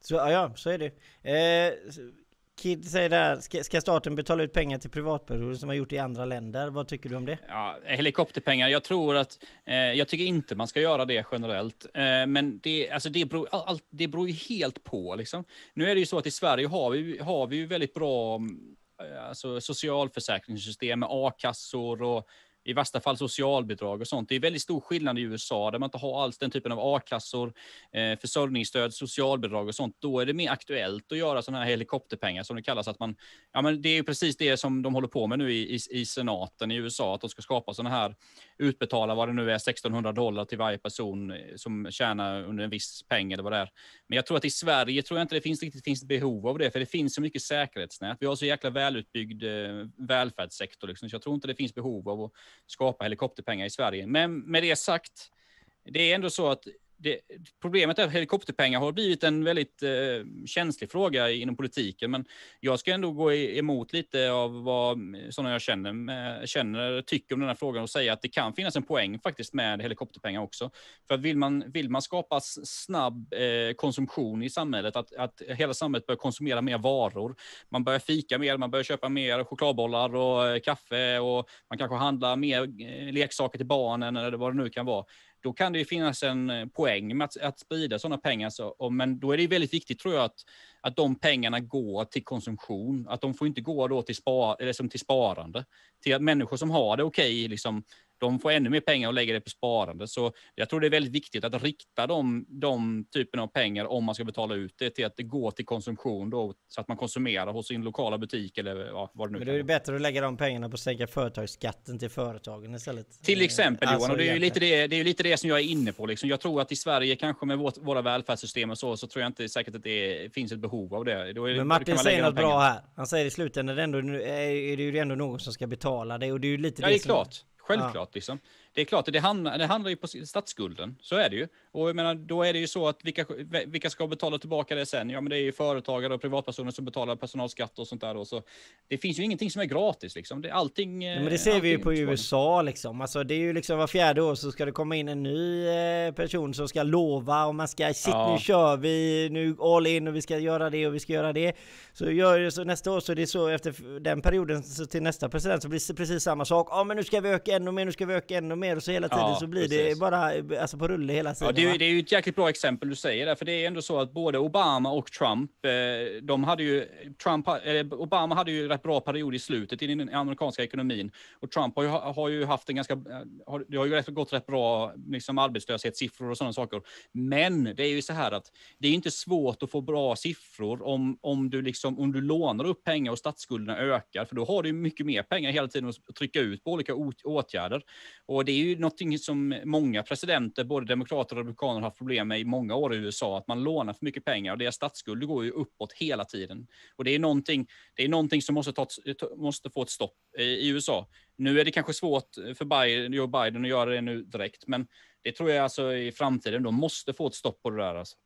Så, ja, så är det. Eh, Kid säger där, ska, ska staten betala ut pengar till privatpersoner som har gjort det i andra länder? Vad tycker du om det? Ja, helikopterpengar, jag tror att, eh, jag tycker inte man ska göra det generellt. Eh, men det, alltså det, beror, all, all- det beror ju helt på. Liksom. Nu är det ju så att i Sverige har vi, har vi ju väldigt bra mm, eh, alltså, socialförsäkringssystem med a-kassor och i värsta fall socialbidrag och sånt. Det är väldigt stor skillnad i USA där man inte har alls den typen av a-kassor, eh, försörjningsstöd, socialbidrag och sånt. Då är det mer aktuellt att göra sådana här helikopterpengar som det kallas. Att man, ja, men det är ju precis det som de håller på med nu i, i, i senaten i USA, att de ska skapa sådana här, utbetala vad det nu är, 1600 dollar till varje person eh, som tjänar under en viss peng eller vad det är. Men jag tror att i Sverige tror jag inte det finns riktigt finns behov av det, för det finns så mycket säkerhetsnät. Vi har så jäkla välutbyggd eh, välfärdssektor, liksom, så jag tror inte det finns behov av att skapa helikopterpengar i Sverige. Men med det sagt, det är ändå så att det, problemet är att helikopterpengar har blivit en väldigt eh, känslig fråga inom politiken, men jag ska ändå gå emot lite av vad eh, sådana jag känner, eh, känner tycker om den här frågan och säga att det kan finnas en poäng faktiskt med helikopterpengar också. För att vill man, vill man skapa snabb eh, konsumtion i samhället, att, att hela samhället börjar konsumera mer varor, man börjar fika mer, man börjar köpa mer chokladbollar och eh, kaffe och man kanske handlar mer eh, leksaker till barnen eller vad det nu kan vara då kan det ju finnas en eh, poäng med att, att sprida sådana pengar. Så, och, men då är det väldigt viktigt tror jag att, att de pengarna går till konsumtion. Att de får inte gå då till, spar, eller som till sparande. Till att människor som har det okej, liksom, de får ännu mer pengar och lägger det på sparande. Så jag tror det är väldigt viktigt att rikta de, de typen av pengar om man ska betala ut det till att det går till konsumtion då, så att man konsumerar hos sin lokala butik eller ja, vad det nu Men det är ju bättre att lägga de pengarna på att sänka företagsskatten till företagen istället. Till exempel alltså Johan, och det är ju lite det, det, är lite det som jag är inne på. Liksom. Jag tror att i Sverige, kanske med vårt, våra välfärdssystem och så, så tror jag inte säkert att det finns ett behov av det. Då är, Men Martin säger något bra här. Han säger i slutändan är det, ändå, är det ju ändå någon som ska betala det och det är ju lite Ja, det är som- klart. Självklart. Liksom. Det är klart, det handlar, det handlar ju på statsskulden. Så är det ju. Och jag menar, då är det ju så att vilka, vilka ska betala tillbaka det sen? Ja, men det är ju företagare och privatpersoner som betalar personalskatt och sånt där. Och så, det finns ju ingenting som är gratis liksom. Det, allting... Ja, men det ser vi ju på USA liksom. Alltså det är ju liksom var fjärde år så ska det komma in en ny eh, person som ska lova och man ska shit Ja. nu kör vi, nu all in och vi ska göra det och vi ska göra det. Så gör det så nästa år så är det så efter den perioden så till nästa president så blir det precis samma sak. Ja men nu ska vi öka ännu mer, nu ska vi öka ännu mer och så hela tiden Ja, så blir det precis. bara eh, alltså på rulle hela tiden. Ja, det, är, det är ju ett jäkligt bra exempel du säger där, för det är ändå så att både Obama och Trump, eh, de hade ju, Trump, Obama hade ju rätt bra period i slutet i den amerikanska ekonomin och Trump har ju, har ju haft en ganska, eh, har, det har ju gått rätt bra liksom arbetslöshetssiffror och sådana saker. Men det är ju så här att det är inte svårt att få bra siffror om, om, du liksom, om du lånar upp pengar och statsskulderna ökar, för då har du mycket mer pengar hela tiden att trycka ut på olika åt- åtgärder. Och det är ju någonting som många presidenter, både demokrater och republikaner, har haft problem med i många år i USA, att man lånar för mycket pengar och deras statsskuld går ju uppåt hela tiden. Och det är någonting, det är någonting som måste, ta, eh, måste få ett stopp i, i USA. Nu är det kanske svårt för Biden, Joe Biden att göra det nu direkt, men det tror jag alltså i framtiden, de måste få ett stopp på det där. Alltså.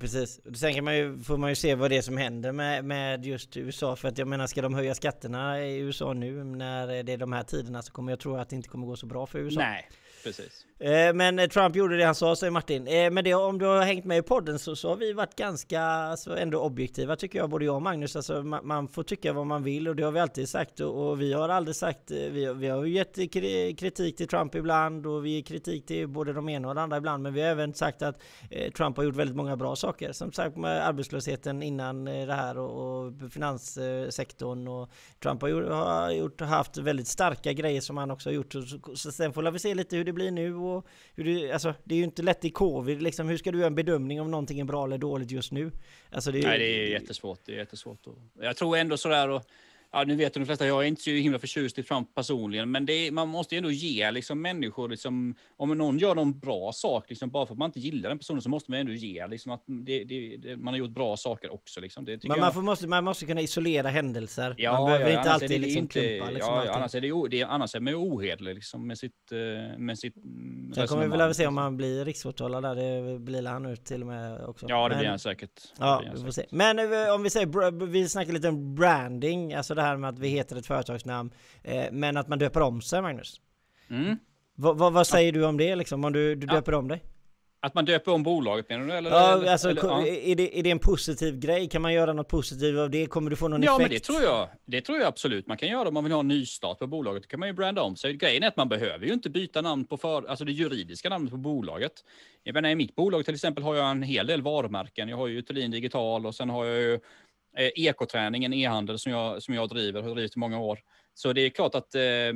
Precis. Sen kan man ju, får man ju se vad det är som händer med, med just USA. För att jag menar, ska de höja skatterna i USA nu när det är de här tiderna så kommer jag tro att det inte kommer gå så bra för USA. Nej, precis. Eh, men Trump gjorde det han sa, säger Martin. Eh, men det, om du har hängt med i podden så, så har vi varit ganska så ändå objektiva tycker jag, både jag och Magnus. Alltså, man, man får tycka vad man vill och det har vi alltid sagt. Och, och vi har aldrig sagt, eh, vi, har- vi har ju gett kritik till Trump ibland och vi ger kritik till både de ena och de andra ibland. Men vi har även sagt att eh, Trump har gjort väldigt många bra saker. Som sagt med arbetslösheten innan eh, det här och, och finanssektorn. Och Trump har gjort, har gjort, haft väldigt starka grejer som han också har gjort. Så, så, så sen får vi se lite hur det blir nu och hur det, alltså, det är ju inte lätt i covid liksom. Hur ska du göra en bedömning om någonting är bra eller dåligt just nu? Alltså, det är, Nej, det är jättesvårt. Det är jättesvårt. Och jag tror ändå sådär och Ja, nu vet de flesta, jag är inte så himla förtjust i Trump personligen, men det är, man måste ju ändå ge liksom, människor, liksom, om någon gör någon bra sak, liksom, bara för att man inte gillar den personen, så måste man ändå ge liksom, att det, det, det, man har gjort bra saker också. Liksom. Men jag- man, får, måste, man måste kunna isolera händelser. Ja, man behöver ja, inte alltid det liksom inte, klumpa liksom ja, annars är det, o- det, annars är man ju ohederlig liksom, med sitt, eh, med sitt mm, Sen kommer vi väl se om han blir riksåtalad där, det blir han nu till och med också. Ja, det Men- blir han säkert. Ja, vi får se. Men eh, om vi säger, vi snackar lite om branding, alltså det här med att vi heter ett företagsnamn, eh, men att man döper om sig, Magnus. Mm. Vad, vad, vad säger du om det liksom, om du, du Ja. döper om dig? Att man döper om bolaget menar du? Eller, Ja, eller, alltså, eller, ja. Är, det, är det en positiv grej? Kan man göra något positivt av det? Kommer du få någon Ja, effekt? men det tror jag. Det tror jag absolut man kan göra om man vill ha en nystart på bolaget. Då kan man ju branda om sig. Grejen är att man behöver ju inte byta namn på för, alltså det juridiska namnet på bolaget. Jag menar, i mitt bolag till exempel har jag en hel del varumärken. Jag har ju Thulin Digital och sen har jag ju eh, ekoträning, en e-handel som jag, som jag driver, har drivit i många år. Så det är klart att eh,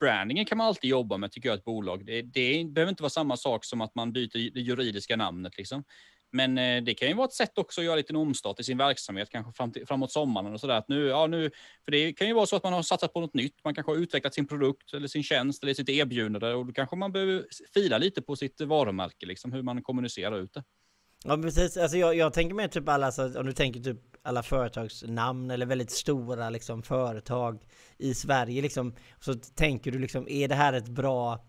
brandingen kan man alltid jobba med, tycker jag, ett bolag. Det, det behöver inte vara samma sak som att man byter det juridiska namnet. Liksom. Men eh, det kan ju vara ett sätt också att göra en liten omstart i sin verksamhet, kanske fram till, framåt sommaren och sådär. Att nu, ja, nu, för det kan ju vara så att man har satsat på något nytt. Man kanske har utvecklat sin produkt eller sin tjänst eller sitt erbjudande och då kanske man behöver fila lite på sitt varumärke, liksom hur man kommunicerar ut det. Ja precis, alltså jag, jag tänker mer typ alla, alltså, om du tänker typ alla företagsnamn eller väldigt stora liksom företag i Sverige liksom. Så tänker du liksom, är det här ett bra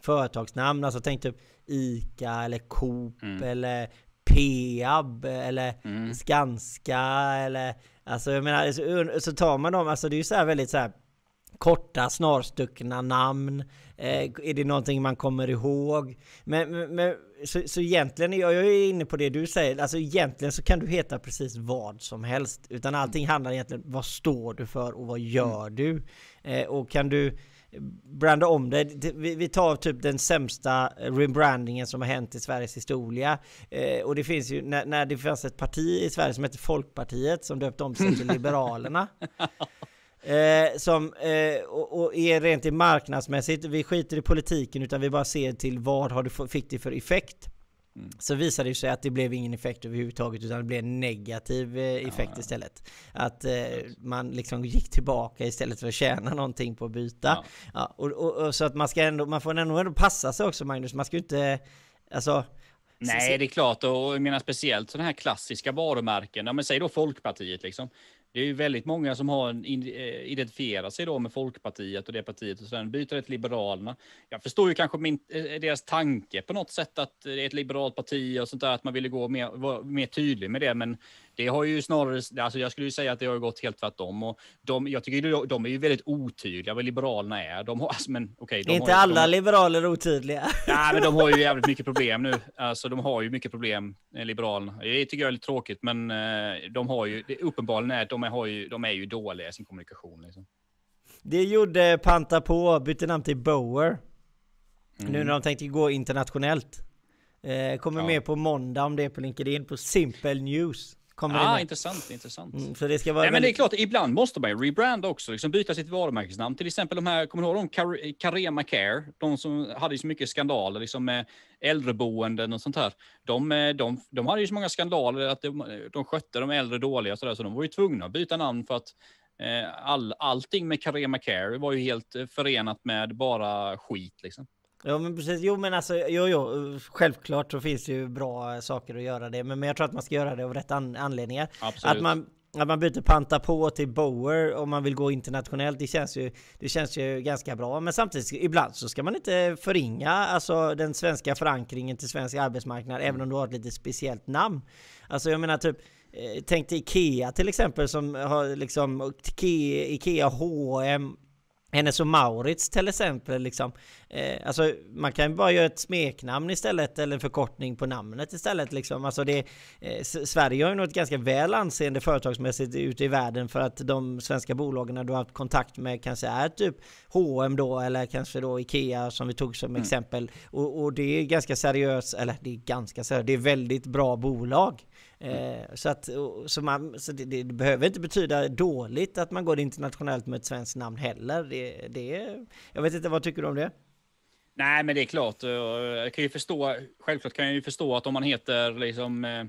företagsnamn? Alltså tänk typ ICA eller Coop eller Peab eller Skanska eller Alltså jag menar, så, så tar man dem, alltså det är ju så här väldigt så här korta snarstuckna namn. Eh, är det någonting man kommer ihåg? Men, men, men så, så egentligen, jag, jag är inne på det du säger, alltså egentligen så kan du heta precis vad som helst. Utan allting handlar egentligen, vad står du för och vad gör du? Eh, och kan du branda om det. Vi tar typ den sämsta rebrandingen som har hänt i Sveriges historia. Eh, och det finns ju, när, när det fanns ett parti i Sverige som hette Folkpartiet som döpte om sig till Liberalerna. Eh, som, eh, och, och är rent i marknadsmässigt, vi skiter i politiken utan vi bara ser till vad har du få- fick det för effekt. Så visade det sig att det blev ingen effekt överhuvudtaget utan det blev en negativ eh, effekt istället. Att eh, man liksom gick tillbaka istället för att tjäna någonting på att byta. Ja. Ja. och, och, och så att man ska ändå, man får ändå, ändå passa sig också Magnus, man ska ju inte, alltså Nej, det är klart. Och jag menar speciellt sådana här klassiska varumärken. Ja, men säg då Folkpartiet liksom det är ju väldigt många som har eh, identifierat sig då med Folkpartiet och det partiet och sen byter det till Liberalerna. Jag förstår ju kanske min, eh, deras tanke på något sätt att det är ett liberalt parti och sånt där, att man ville gå mer, vara mer tydlig med det, men det har ju snarare, alltså jag skulle ju säga att det har gått helt tvärtom och de, jag tycker de, de är ju väldigt otydliga vad Liberalerna är. De har, alltså, men. Okay, är inte alla de, liberaler otydliga? Nej, men de har ju jävligt mycket problem nu. Alltså de har ju mycket problem, Liberalerna. Det tycker jag är lite tråkigt, men de har ju, det uppenbarligen är de har ju, de är ju dåliga i sin kommunikation. Liksom. Det gjorde Panta på, bytte namn till Bower. Mm. Nu när de tänkte gå internationellt. Eh, kommer Ja. med på måndag om det är på LinkedIn på Simple News. Kommer Ja, med. intressant, intressant. Mm, så det ska vara Nej, men det är väldigt- klart, ibland måste man ju rebranda också, liksom byta sitt varumärkesnamn. Till exempel de här, kommer du ihåg de Car- Carema Care? De som hade ju så mycket skandaler liksom med äldreboenden och sånt här. De, eh, de, de hade ju så många skandaler att de, de skötte de äldre dåliga så, där, så de var ju tvungna att byta namn för att eh, all, allting med Carema Care var ju helt eh, förenat med bara skit liksom. Ja men precis, jo men alltså, jo jo, självklart så finns det ju bra saker att göra det, men, men jag tror att man ska göra det av rätt an anledningar. Absolut. Att man, att man byter panta på till Bower om man vill gå internationellt, det känns ju, det känns ju ganska bra. Men samtidigt, ibland så ska man inte förringa alltså, den svenska förankringen till svensk arbetsmarknad, även om du har ett lite speciellt namn. Alltså jag menar typ, eh, tänk dig Ikea till exempel som har liksom Ikea, Ikea H&M Hennes och Maurits till exempel liksom. Eh, alltså man kan ju bara göra ett smeknamn istället eller en förkortning på namnet istället liksom. Alltså det, eh, Sverige har ju något ganska väl anseende företagsmässigt ute i världen för att de svenska bolagen du har haft kontakt med kanske är typ H&M då eller kanske då Ikea som vi tog som exempel. Och, och det är ganska seriöst, eller det är ganska seriöst, det är väldigt bra bolag. Eh, så att, så man, så det, det behöver inte betyda dåligt att man går internationellt med ett svenskt namn heller. Det, det, jag vet inte, vad tycker du om det? Nej, men det är klart. Jag kan ju förstå, självklart kan jag ju förstå att om man heter liksom eh,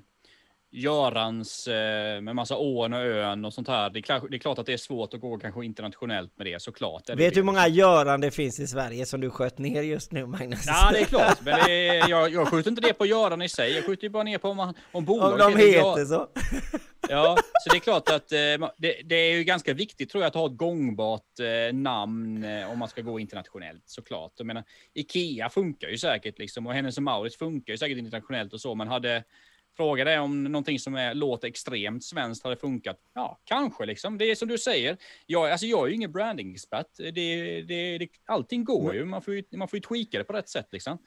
Görans eh, med massa ån och ön och sånt här. Det är, klart, det är klart att det är svårt att gå kanske internationellt med det såklart. det Vet du hur många Göran det finns i Sverige som du sköt ner just nu Magnus? Ja, det är klart. Men det är, jag, jag skjuter inte det på Göran i sig. Jag skjuter ju bara ner på om, man- om Om bolaget de heter så? Ja, så det är klart att eh, det, det är ju ganska viktigt tror jag att ha ett gångbart eh, namn om man ska gå internationellt såklart. Jag menar, Ikea funkar ju säkert liksom och Hennes och Mauritz funkar ju säkert internationellt och så, men hade Fråga dig om någonting som är, låter extremt svenskt hade funkat. Ja, kanske liksom. Det är som du säger. Jag, alltså jag är ju ingen branding-expert. Det, det, det, allting går ju. Man får ju, man får ju tweaka det på rätt sätt liksom.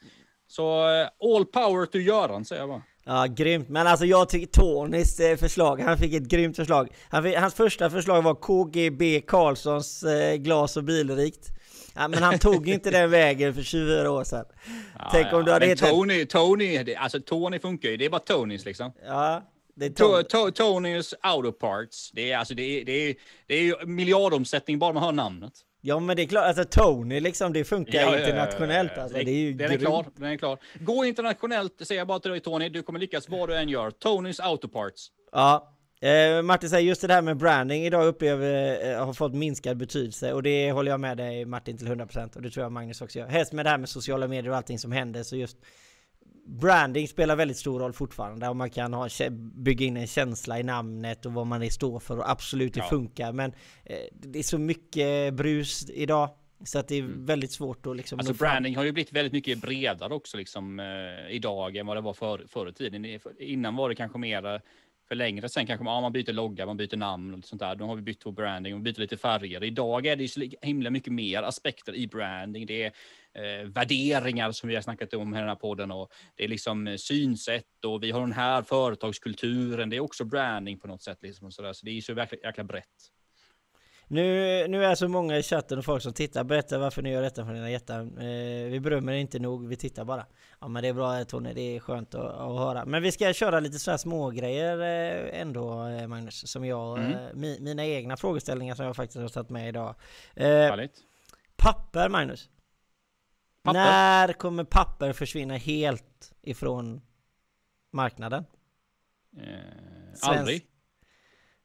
Så eh, all power to Göran säger jag bara. Ja, grymt. Men alltså jag tycker Tonys eh, förslag, han fick ett grymt förslag. Han fick, hans första förslag var KGB Karlssons eh, glas och bilrikt. Ja, men han tog inte den vägen för 20 år sedan. Tänk om du hade hetat... Tony, Tony, det- alltså Tony funkar ju. Det är bara Tonys liksom. Ja, det är To, Tony. to, Tonys auto parts. Det är alltså det är, det är, det är miljardomsättning bara man hör namnet. Ja men det är klart, alltså Tony liksom, det funkar Ja, ja, ja, ja, internationellt ja. alltså. Det är ju den är klar. Den är klar. Gå internationellt säger jag bara till dig Tony. Du kommer lyckas vad du än gör. Tonys auto parts. Ja. Eh, Martin säger just det här med branding idag upplever eh, har fått minskad betydelse och det håller jag med dig Martin till 100% och det tror jag Magnus också gör. Helst med det här med sociala medier och allting som händer så just branding spelar väldigt stor roll fortfarande och man kan ha, bygga in en känsla i namnet och vad man är står för och absolut det Ja. funkar men eh, det är så mycket brus idag så att det är väldigt svårt att liksom Alltså branding har ju blivit väldigt mycket bredare också liksom eh, idag än vad det var för, förr i tiden. Innan var det kanske mer för längre sen kanske man, ja, man byter logga, man byter namn och sånt där. Då har vi bytt på branding och byter lite färger. Idag är det ju så himla mycket mer aspekter i branding. Det är eh, värderingar som vi har snackat om i den här podden och det är liksom eh, synsätt och vi har den här företagskulturen. Det är också branding på något sätt liksom och så där. Så det är så jäkla, jäkla brett. Nu, nu är så många i chatten och folk som tittar. Berätta varför ni gör detta för dina hjärtan. Eh, vi berömmer inte nog, vi tittar bara. Ja men det är bra Tony, det är skönt att, att höra. Men vi ska köra lite sådana små grejer eh, ändå eh, Magnus. Som jag, Mm. eh, mi, mina egna frågeställningar som jag faktiskt har tagit med idag. Eh, papper Magnus. Papper? När kommer papper försvinna helt ifrån marknaden? Eh, aldrig.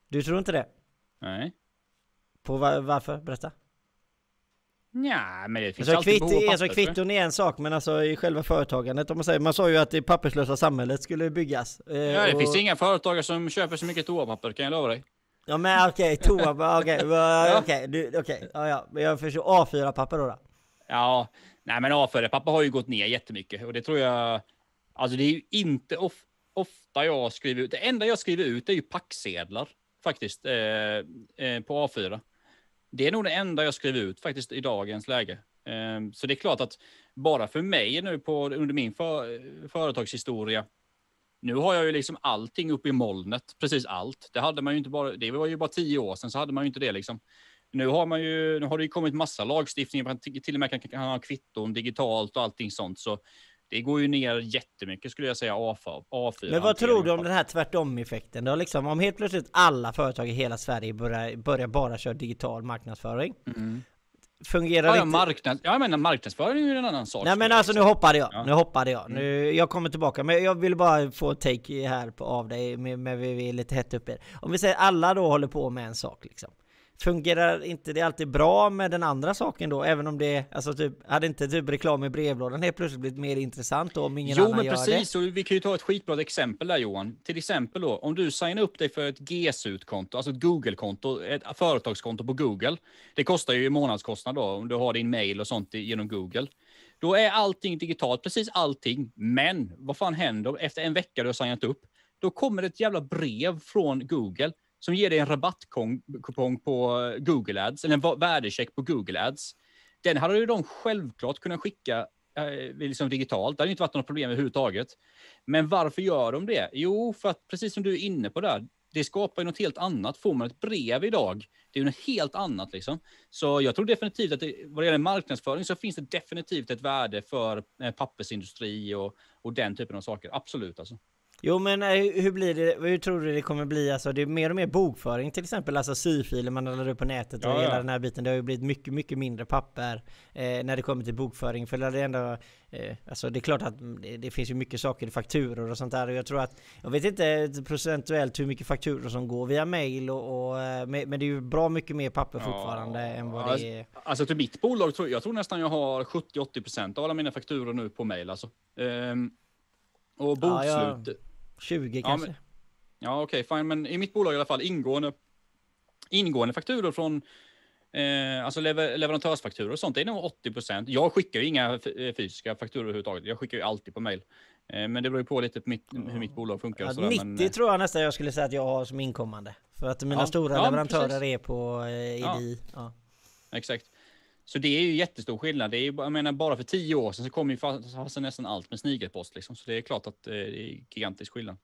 Du tror inte det? Nej. På va- varför? Berätta. Ja, men det finns Alltså, alltid kvitt, behov av alltså papper, jag. kvitton är en sak men alltså i själva företagandet om man säger, man sa ju att det papperslösa samhället skulle byggas. Eh, Ja, det och- finns inga företagare som köper så mycket toapapper kan jag lova dig. Ja men okej, toa, okej, okay, okej, du- okej, ja ja, men jag förstår A4-papper då, då. Ja, nej men A4-papper har ju gått ner jättemycket och det tror jag. Alltså det är ju inte of, ofta jag skriver ut. Det enda jag skriver ut är ju packsedlar faktiskt eh, eh, på A4. Det är nog det enda jag skriver ut faktiskt i dagens läge. Ehm, så det är klart att bara för mig nu på under min för, företagshistoria. Nu har jag ju liksom allting uppe i molnet, precis allt. Det hade man ju inte bara. Det var ju bara tio år sedan så hade man ju inte det liksom. Nu har man ju, nu har det ju kommit massa lagstiftning, man till och med kan, kan ha kvitton digitalt och allting sånt. Så det går ju ner jättemycket skulle jag säga A4. A4 Men vad tror du om den här tvärtom-effekten då? Liksom, om helt plötsligt alla företag i hela Sverige börjar, börjar bara köra digital marknadsföring. Fungerar Ja, ja, marknad, ja, jag menar marknadsföring är ju en annan sak. Nej men alltså nu hoppade jag, Ja. nu hoppade jag. Nu, jag kommer tillbaka, men jag vill bara få en take här på, av dig med, med vi är lite hett uppe. Om vi säger alla då håller på med en sak liksom. Fungerar inte det alltid bra med den andra saken då? Även om det, alltså typ, hade inte typ reklam i brevlådan helt plötsligt blivit mer intressant då om ingen Jo, annan men gör precis. det? Och vi kan ju ta ett skitbra exempel där Johan. Till exempel då, om du signar upp dig för ett GSUT-konto, alltså ett Google-konto, ett företagskonto på Google. Det kostar ju i månadskostnad då, om du har din mail och sånt genom Google. Då är allting digitalt, precis allting. Men vad fan händer efter en vecka du har signat upp? Då kommer det ett jävla brev från Google som ger dig en rabattkupong på eh, Google Ads, eller en värdecheck på Google Ads. Den hade ju de självklart kunnat skicka eh, liksom digitalt. Det hade inte varit något problem överhuvudtaget. Men varför gör de det? Jo, för att precis som du är inne på där, det skapar ju något helt annat. Får man ett brev idag, det är ju något helt annat liksom. Så jag tror definitivt att det, vad det gäller marknadsföring så finns det definitivt ett värde för eh, pappersindustri och, och den typen av saker. Absolut alltså. Jo men eh, hur blir det, hur tror du det kommer bli? Alltså det är mer och mer bokföring till exempel, alltså syfiler man laddar upp på nätet och Ja, hela ja. den här biten. Det har ju blivit mycket, mycket mindre papper eh, när det kommer till bokföring. För det är ändå, eh, alltså det är klart att det, det finns ju mycket saker i fakturor och sånt där. Och jag tror att, jag vet inte procentuellt hur mycket fakturor som går via mail och, och eh, men det är ju bra mycket mer papper fortfarande än vad alltså, det är. Alltså till mitt bolag, tror, jag tror nästan jag har 70-80% av alla mina fakturor nu på mail alltså. Ehm, och Ja, ja. bokslut. 20 Ja, kanske? men- Ja, okej, fine. Men i mitt bolag i alla fall ingående, ingående fakturor från eh, alltså lever, leverantörsfakturor och sånt, det är nog 80 procent. Jag skickar ju inga eh, fysiska fakturor överhuvudtaget. Jag skickar ju alltid på mail. Eh, men det beror ju på lite på mitt, hur mitt bolag funkar. Ja, sådär, 90 men, eh, tror jag nästan jag skulle säga att jag har som inkommande. För att mina Ja, stora ja, leverantörer precis. är på eh, Ja. EDI. Ja. Exakt. Så det är ju jättestor skillnad. Det är jag menar, bara för tio år sedan så kom ju fa- fast nästan allt med snigelpost. Liksom. Så det är klart att eh, det är gigantisk skillnad.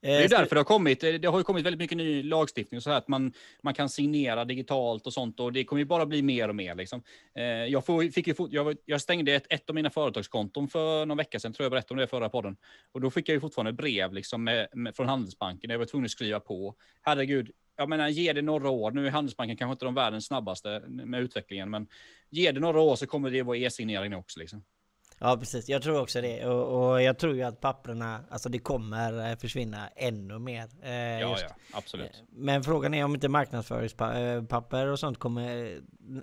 Det är Eh, ju ska- därför det har kommit. eh, Det har ju kommit väldigt mycket ny lagstiftning och så här att man, man kan signera digitalt och sånt och det kommer ju bara bli mer och mer liksom. Eh, jag, får, fick ju, jag, jag stängde ett, ett av mina företagskonton för någon vecka sedan, tror jag berättade om det i förra podden. Och då fick jag ju fortfarande brev liksom med, med, från Handelsbanken. Jag var tvungen att skriva på. Herregud, jag menar ge det några år. Nu är Handelsbanken kanske inte de världens snabbaste med utvecklingen, men ge det några år så kommer det vara e-signering också liksom. Ja precis, jag tror också det. Och, och jag tror ju att papperna, alltså det kommer eh, försvinna ännu mer. eh, Ja, ja, absolut. Men frågan är om inte marknadspapper och sånt kommer,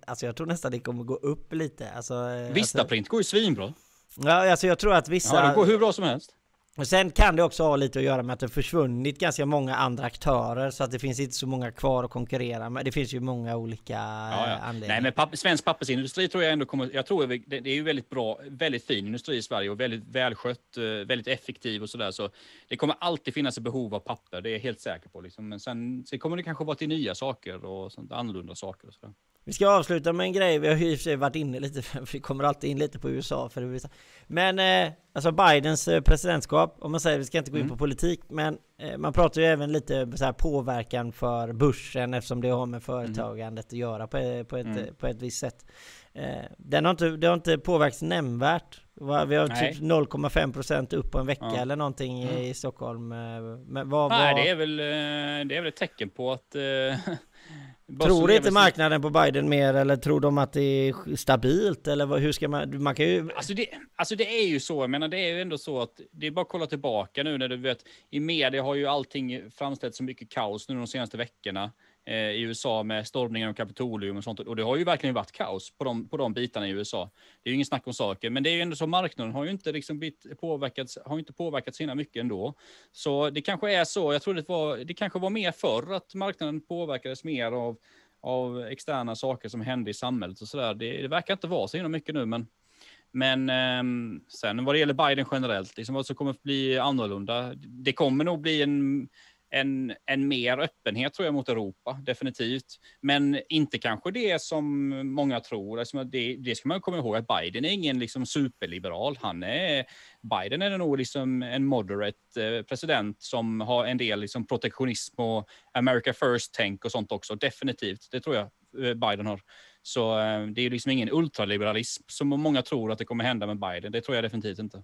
alltså jag tror nästan det kommer gå upp lite. Alltså, eh, Vistaprint går ju svinbra. Alltså, ja, alltså jag tror att vissa... Ja, det går hur bra som helst. Och sen kan det också ha lite att göra med att det försvunnit ganska många andra aktörer så att det finns inte så många kvar att konkurrera med. Det finns ju många olika Ja, eh, ja. anledningar. Nej, men papp, svensk pappersindustri tror jag ändå kommer. Jag tror det, det är ju väldigt bra, väldigt fin industri i Sverige och väldigt välskött, eh, väldigt effektiv och så där. Så det kommer alltid finnas ett behov av papper. Det är jag helt säker på. Liksom. Men sen, sen kommer det kanske vara till nya saker och sånt, annorlunda saker. Och så där. Vi ska avsluta med en grej, vi har ju i och för sig varit inne lite, för vi kommer alltid in lite på USA för USA. Men eh, alltså Bidens eh, presidentskap, om man säger, vi ska inte gå in på politik, men eh, man pratar ju även lite så här påverkan för börsen eftersom det har med företagandet att göra på, eh, på, ett, Mm. eh, på ett visst sätt. Eh, den har inte, det har inte påverkats nämnvärt. Vi har Nej. typ 0,5% upp på en vecka Ja. eller någonting i, i Stockholm. Men vad, Nej, vad, det är, väl, det är väl ett tecken på att... Tror inte marknaden på Biden mer eller tror de att det är stabilt eller vad, hur ska man, man kan ju... Alltså det, alltså det är ju så, jag menar det är ju ändå så att det är bara att kolla tillbaka nu när du vet i media har ju allting framställts så mycket kaos nu de senaste veckorna. Eh, i USA med stormningen av Kapitolium och sånt. Och det har ju verkligen varit kaos på de, på de bitarna i USA. Det är ju ingen snack om saken, men det är ju ändå så marknaden har ju inte liksom blivit påverkats, har inte påverkats hina mycket ändå. Så det kanske är så, jag tror det var, det kanske var mer förr att marknaden påverkades mer av av externa saker som hände i samhället och sådär. Det, det verkar inte vara så himla mycket nu, men men eh, sen vad det gäller Biden generellt, liksom vad som kommer att bli annorlunda. Det kommer nog bli en, en, en mer öppenhet tror jag mot Europa, definitivt. Men inte kanske det som många tror. Alltså det, det ska man komma ihåg att Biden är ingen liksom superliberal. Han är, Biden är nog liksom en moderate eh, president som har en del liksom protektionism och America first-tänk och sånt också. Definitivt, det tror jag eh, Biden har. Så eh, det är liksom ingen ultraliberalism som många tror att det kommer hända med Biden. Det tror jag definitivt inte.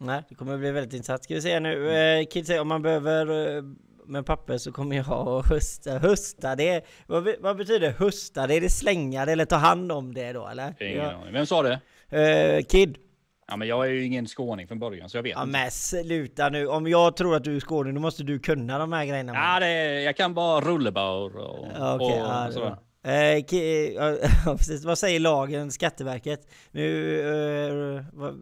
Nej, det kommer bli väldigt intressant. Ska vi se nu, eh, Kid säger om man behöver med papper så kommer jag att hösta. Hösta, det vad, vad betyder hösta? Det är det slänga det eller ta hand om det då eller? Ingen ja. Vem sa det? Eh, Kid. Ja men jag är ju ingen skåning från början så jag vet ja, inte. men sluta nu. Om jag tror att du är skåning då måste du kunna de här grejerna. Ja, det är, jag kan bara rullebör och, ja, okay, och, ja, sådär. Eh, ja, precis. Vad säger lagen, Skatteverket? Nu eh, vad,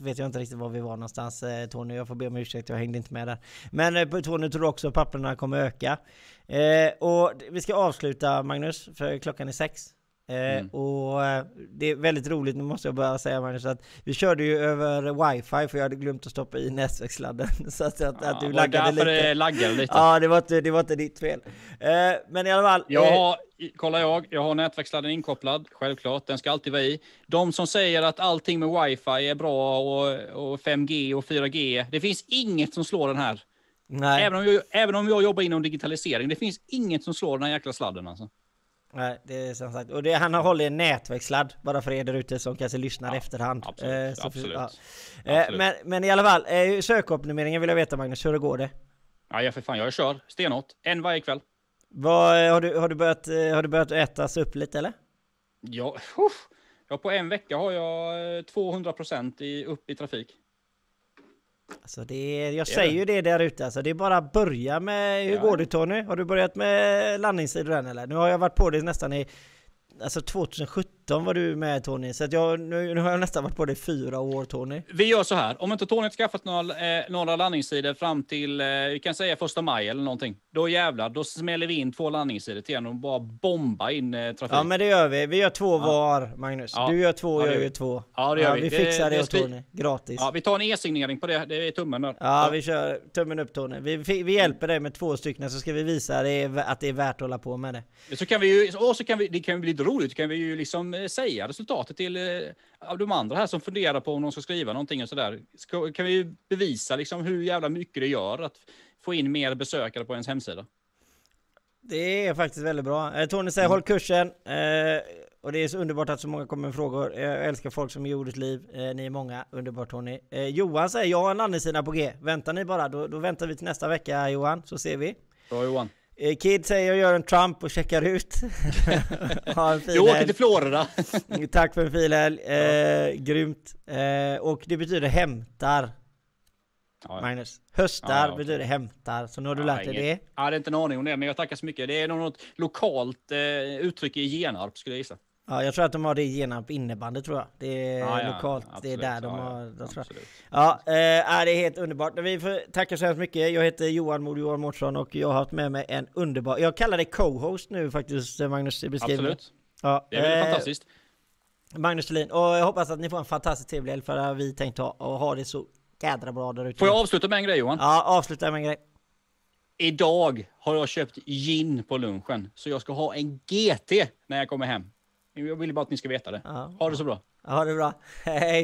vet jag inte riktigt var vi var någonstans eh, Tony, jag får be om ursäkt, jag hängde inte med där. Men eh, Tony tror också att papperna kommer öka. Eh, och vi ska avsluta Magnus, för klockan är sex. Eh, mm. Och eh, det är väldigt roligt, nu måste jag bara säga Magnus, att vi körde ju över wifi för jag hade glömt att stoppa i nätverkssladden. Så att, att, ja, att du laggade lite. det laggade lite. Ja, det var inte, det var inte ditt fel. Eh, men i alla fall. Jag har, kolla jag, jag har nätverkssladden inkopplad, självklart, den ska alltid vara i. De som säger att allting med wifi är bra och, och 5G och 4G, det finns inget som slår den här. Nej. Även om, jag, även om jag jobbar inom digitalisering, det finns inget som slår den här jäkla sladden alltså. Nej, det är som sagt. Och det, han har hållit en nätverksladd, bara för er där ute som kanske lyssnar Ja, efterhand. absolut, Eh, så- absolut. ja. Absolut. Eh, men, men i alla fall, eh, sökoptimeringen vill jag veta Magnus, hur det går det? Ja, för fan, jag kör stenhårt. En varje kväll. Vad, eh, har, du, har, du börjat, eh, har du börjat ätas upp lite eller? Ja, uff. ja, på en vecka har jag eh, 200 procent i, upp i trafik. Alltså det är, jag säger det. ju det där ute, alltså det är bara att börja med, hur Ja. går det Tony? Har du börjat med landningssidor än eller? Nu har jag varit på det nästan i, alltså 2017 var du med Tony, så att jag, nu, nu har jag nästan varit på det i fyra år Tony. Vi gör så här, om inte Tony har skaffat några, eh, några landningssidor fram till, eh, vi kan säga första maj eller någonting. Då jävlar, då smäller vi in två landningssidor till en och bara bomba in eh, trafik. Ja men det gör vi, vi gör två var Magnus. Ja. Du gör två, Ja, det jag gör vi. två. Ja, det gör vi. Vi Det- fixar det, det vi- Tony, gratis. Ja, vi tar en e-signering på det, det är tummen där. Ja, vi kör tummen upp Tony. Vi, vi, hjälper dig med två stycken så ska vi visa dig att det är värt att hålla på med det. Så kan vi ju, och så kan vi, det kan bli lite roligt, kan vi ju liksom eh, säga resultatet till eh, de andra här som funderar på om de ska skriva någonting och sådär. Kan vi bevisa liksom hur jävla mycket det gör att få in mer besökare på ens hemsida. Det är faktiskt väldigt bra. Eh, Tony säger håll kursen. Eh, och det är så underbart att så många kommer med frågor. Jag älskar folk som ger ordet liv. Eh, ni är många. Underbart Tony. Johan säger jag har en landningssida på G. Väntar ni bara, då, då väntar vi till nästa vecka Johan, så ser vi. Bra Johan. Eh, Kid säger jag gör en Trump och checkar ut. ha en fin Du åker till Florida. Tack för en fin helg. Eh, grymt. Eh, och det betyder hämtar. Ja, ja. Magnus. Höstar Ja, ja, betyder hämtar. Så nu har du Ja, lärt dig det. Ja, det är inte en aning om det, men jag tackar så mycket. Det är något lokalt eh, uttryck i Genarp skulle jag gissa. Ja, jag tror att de har det i Genarp innebandy tror jag. Det är Ja, ja, lokalt. det är absolut. där de Ja, ja, har... Jag tror. absolut. Ja, eh, det är helt underbart. Vi får tacka så hemskt mycket. Jag heter Johan Mod Johan Mårtsson och jag har haft med mig en underbar... Jag kallar dig co-host nu faktiskt Magnus i beskrivningen. Absolut. Ja, Det är väl eh, fantastiskt. Magnus Thulin. Och jag hoppas att ni får en fantastiskt trevlig helg för vi tänkt ha och ha det så jädra bra där ute. Får jag avsluta med en grej Johan? Ja, avsluta med en grej. Idag har jag köpt gin på lunchen, så jag ska ha en GT när jag kommer hem. Jag vill bara att ni ska veta det. Ja. Ha det så bra. Ha det bra. Hej!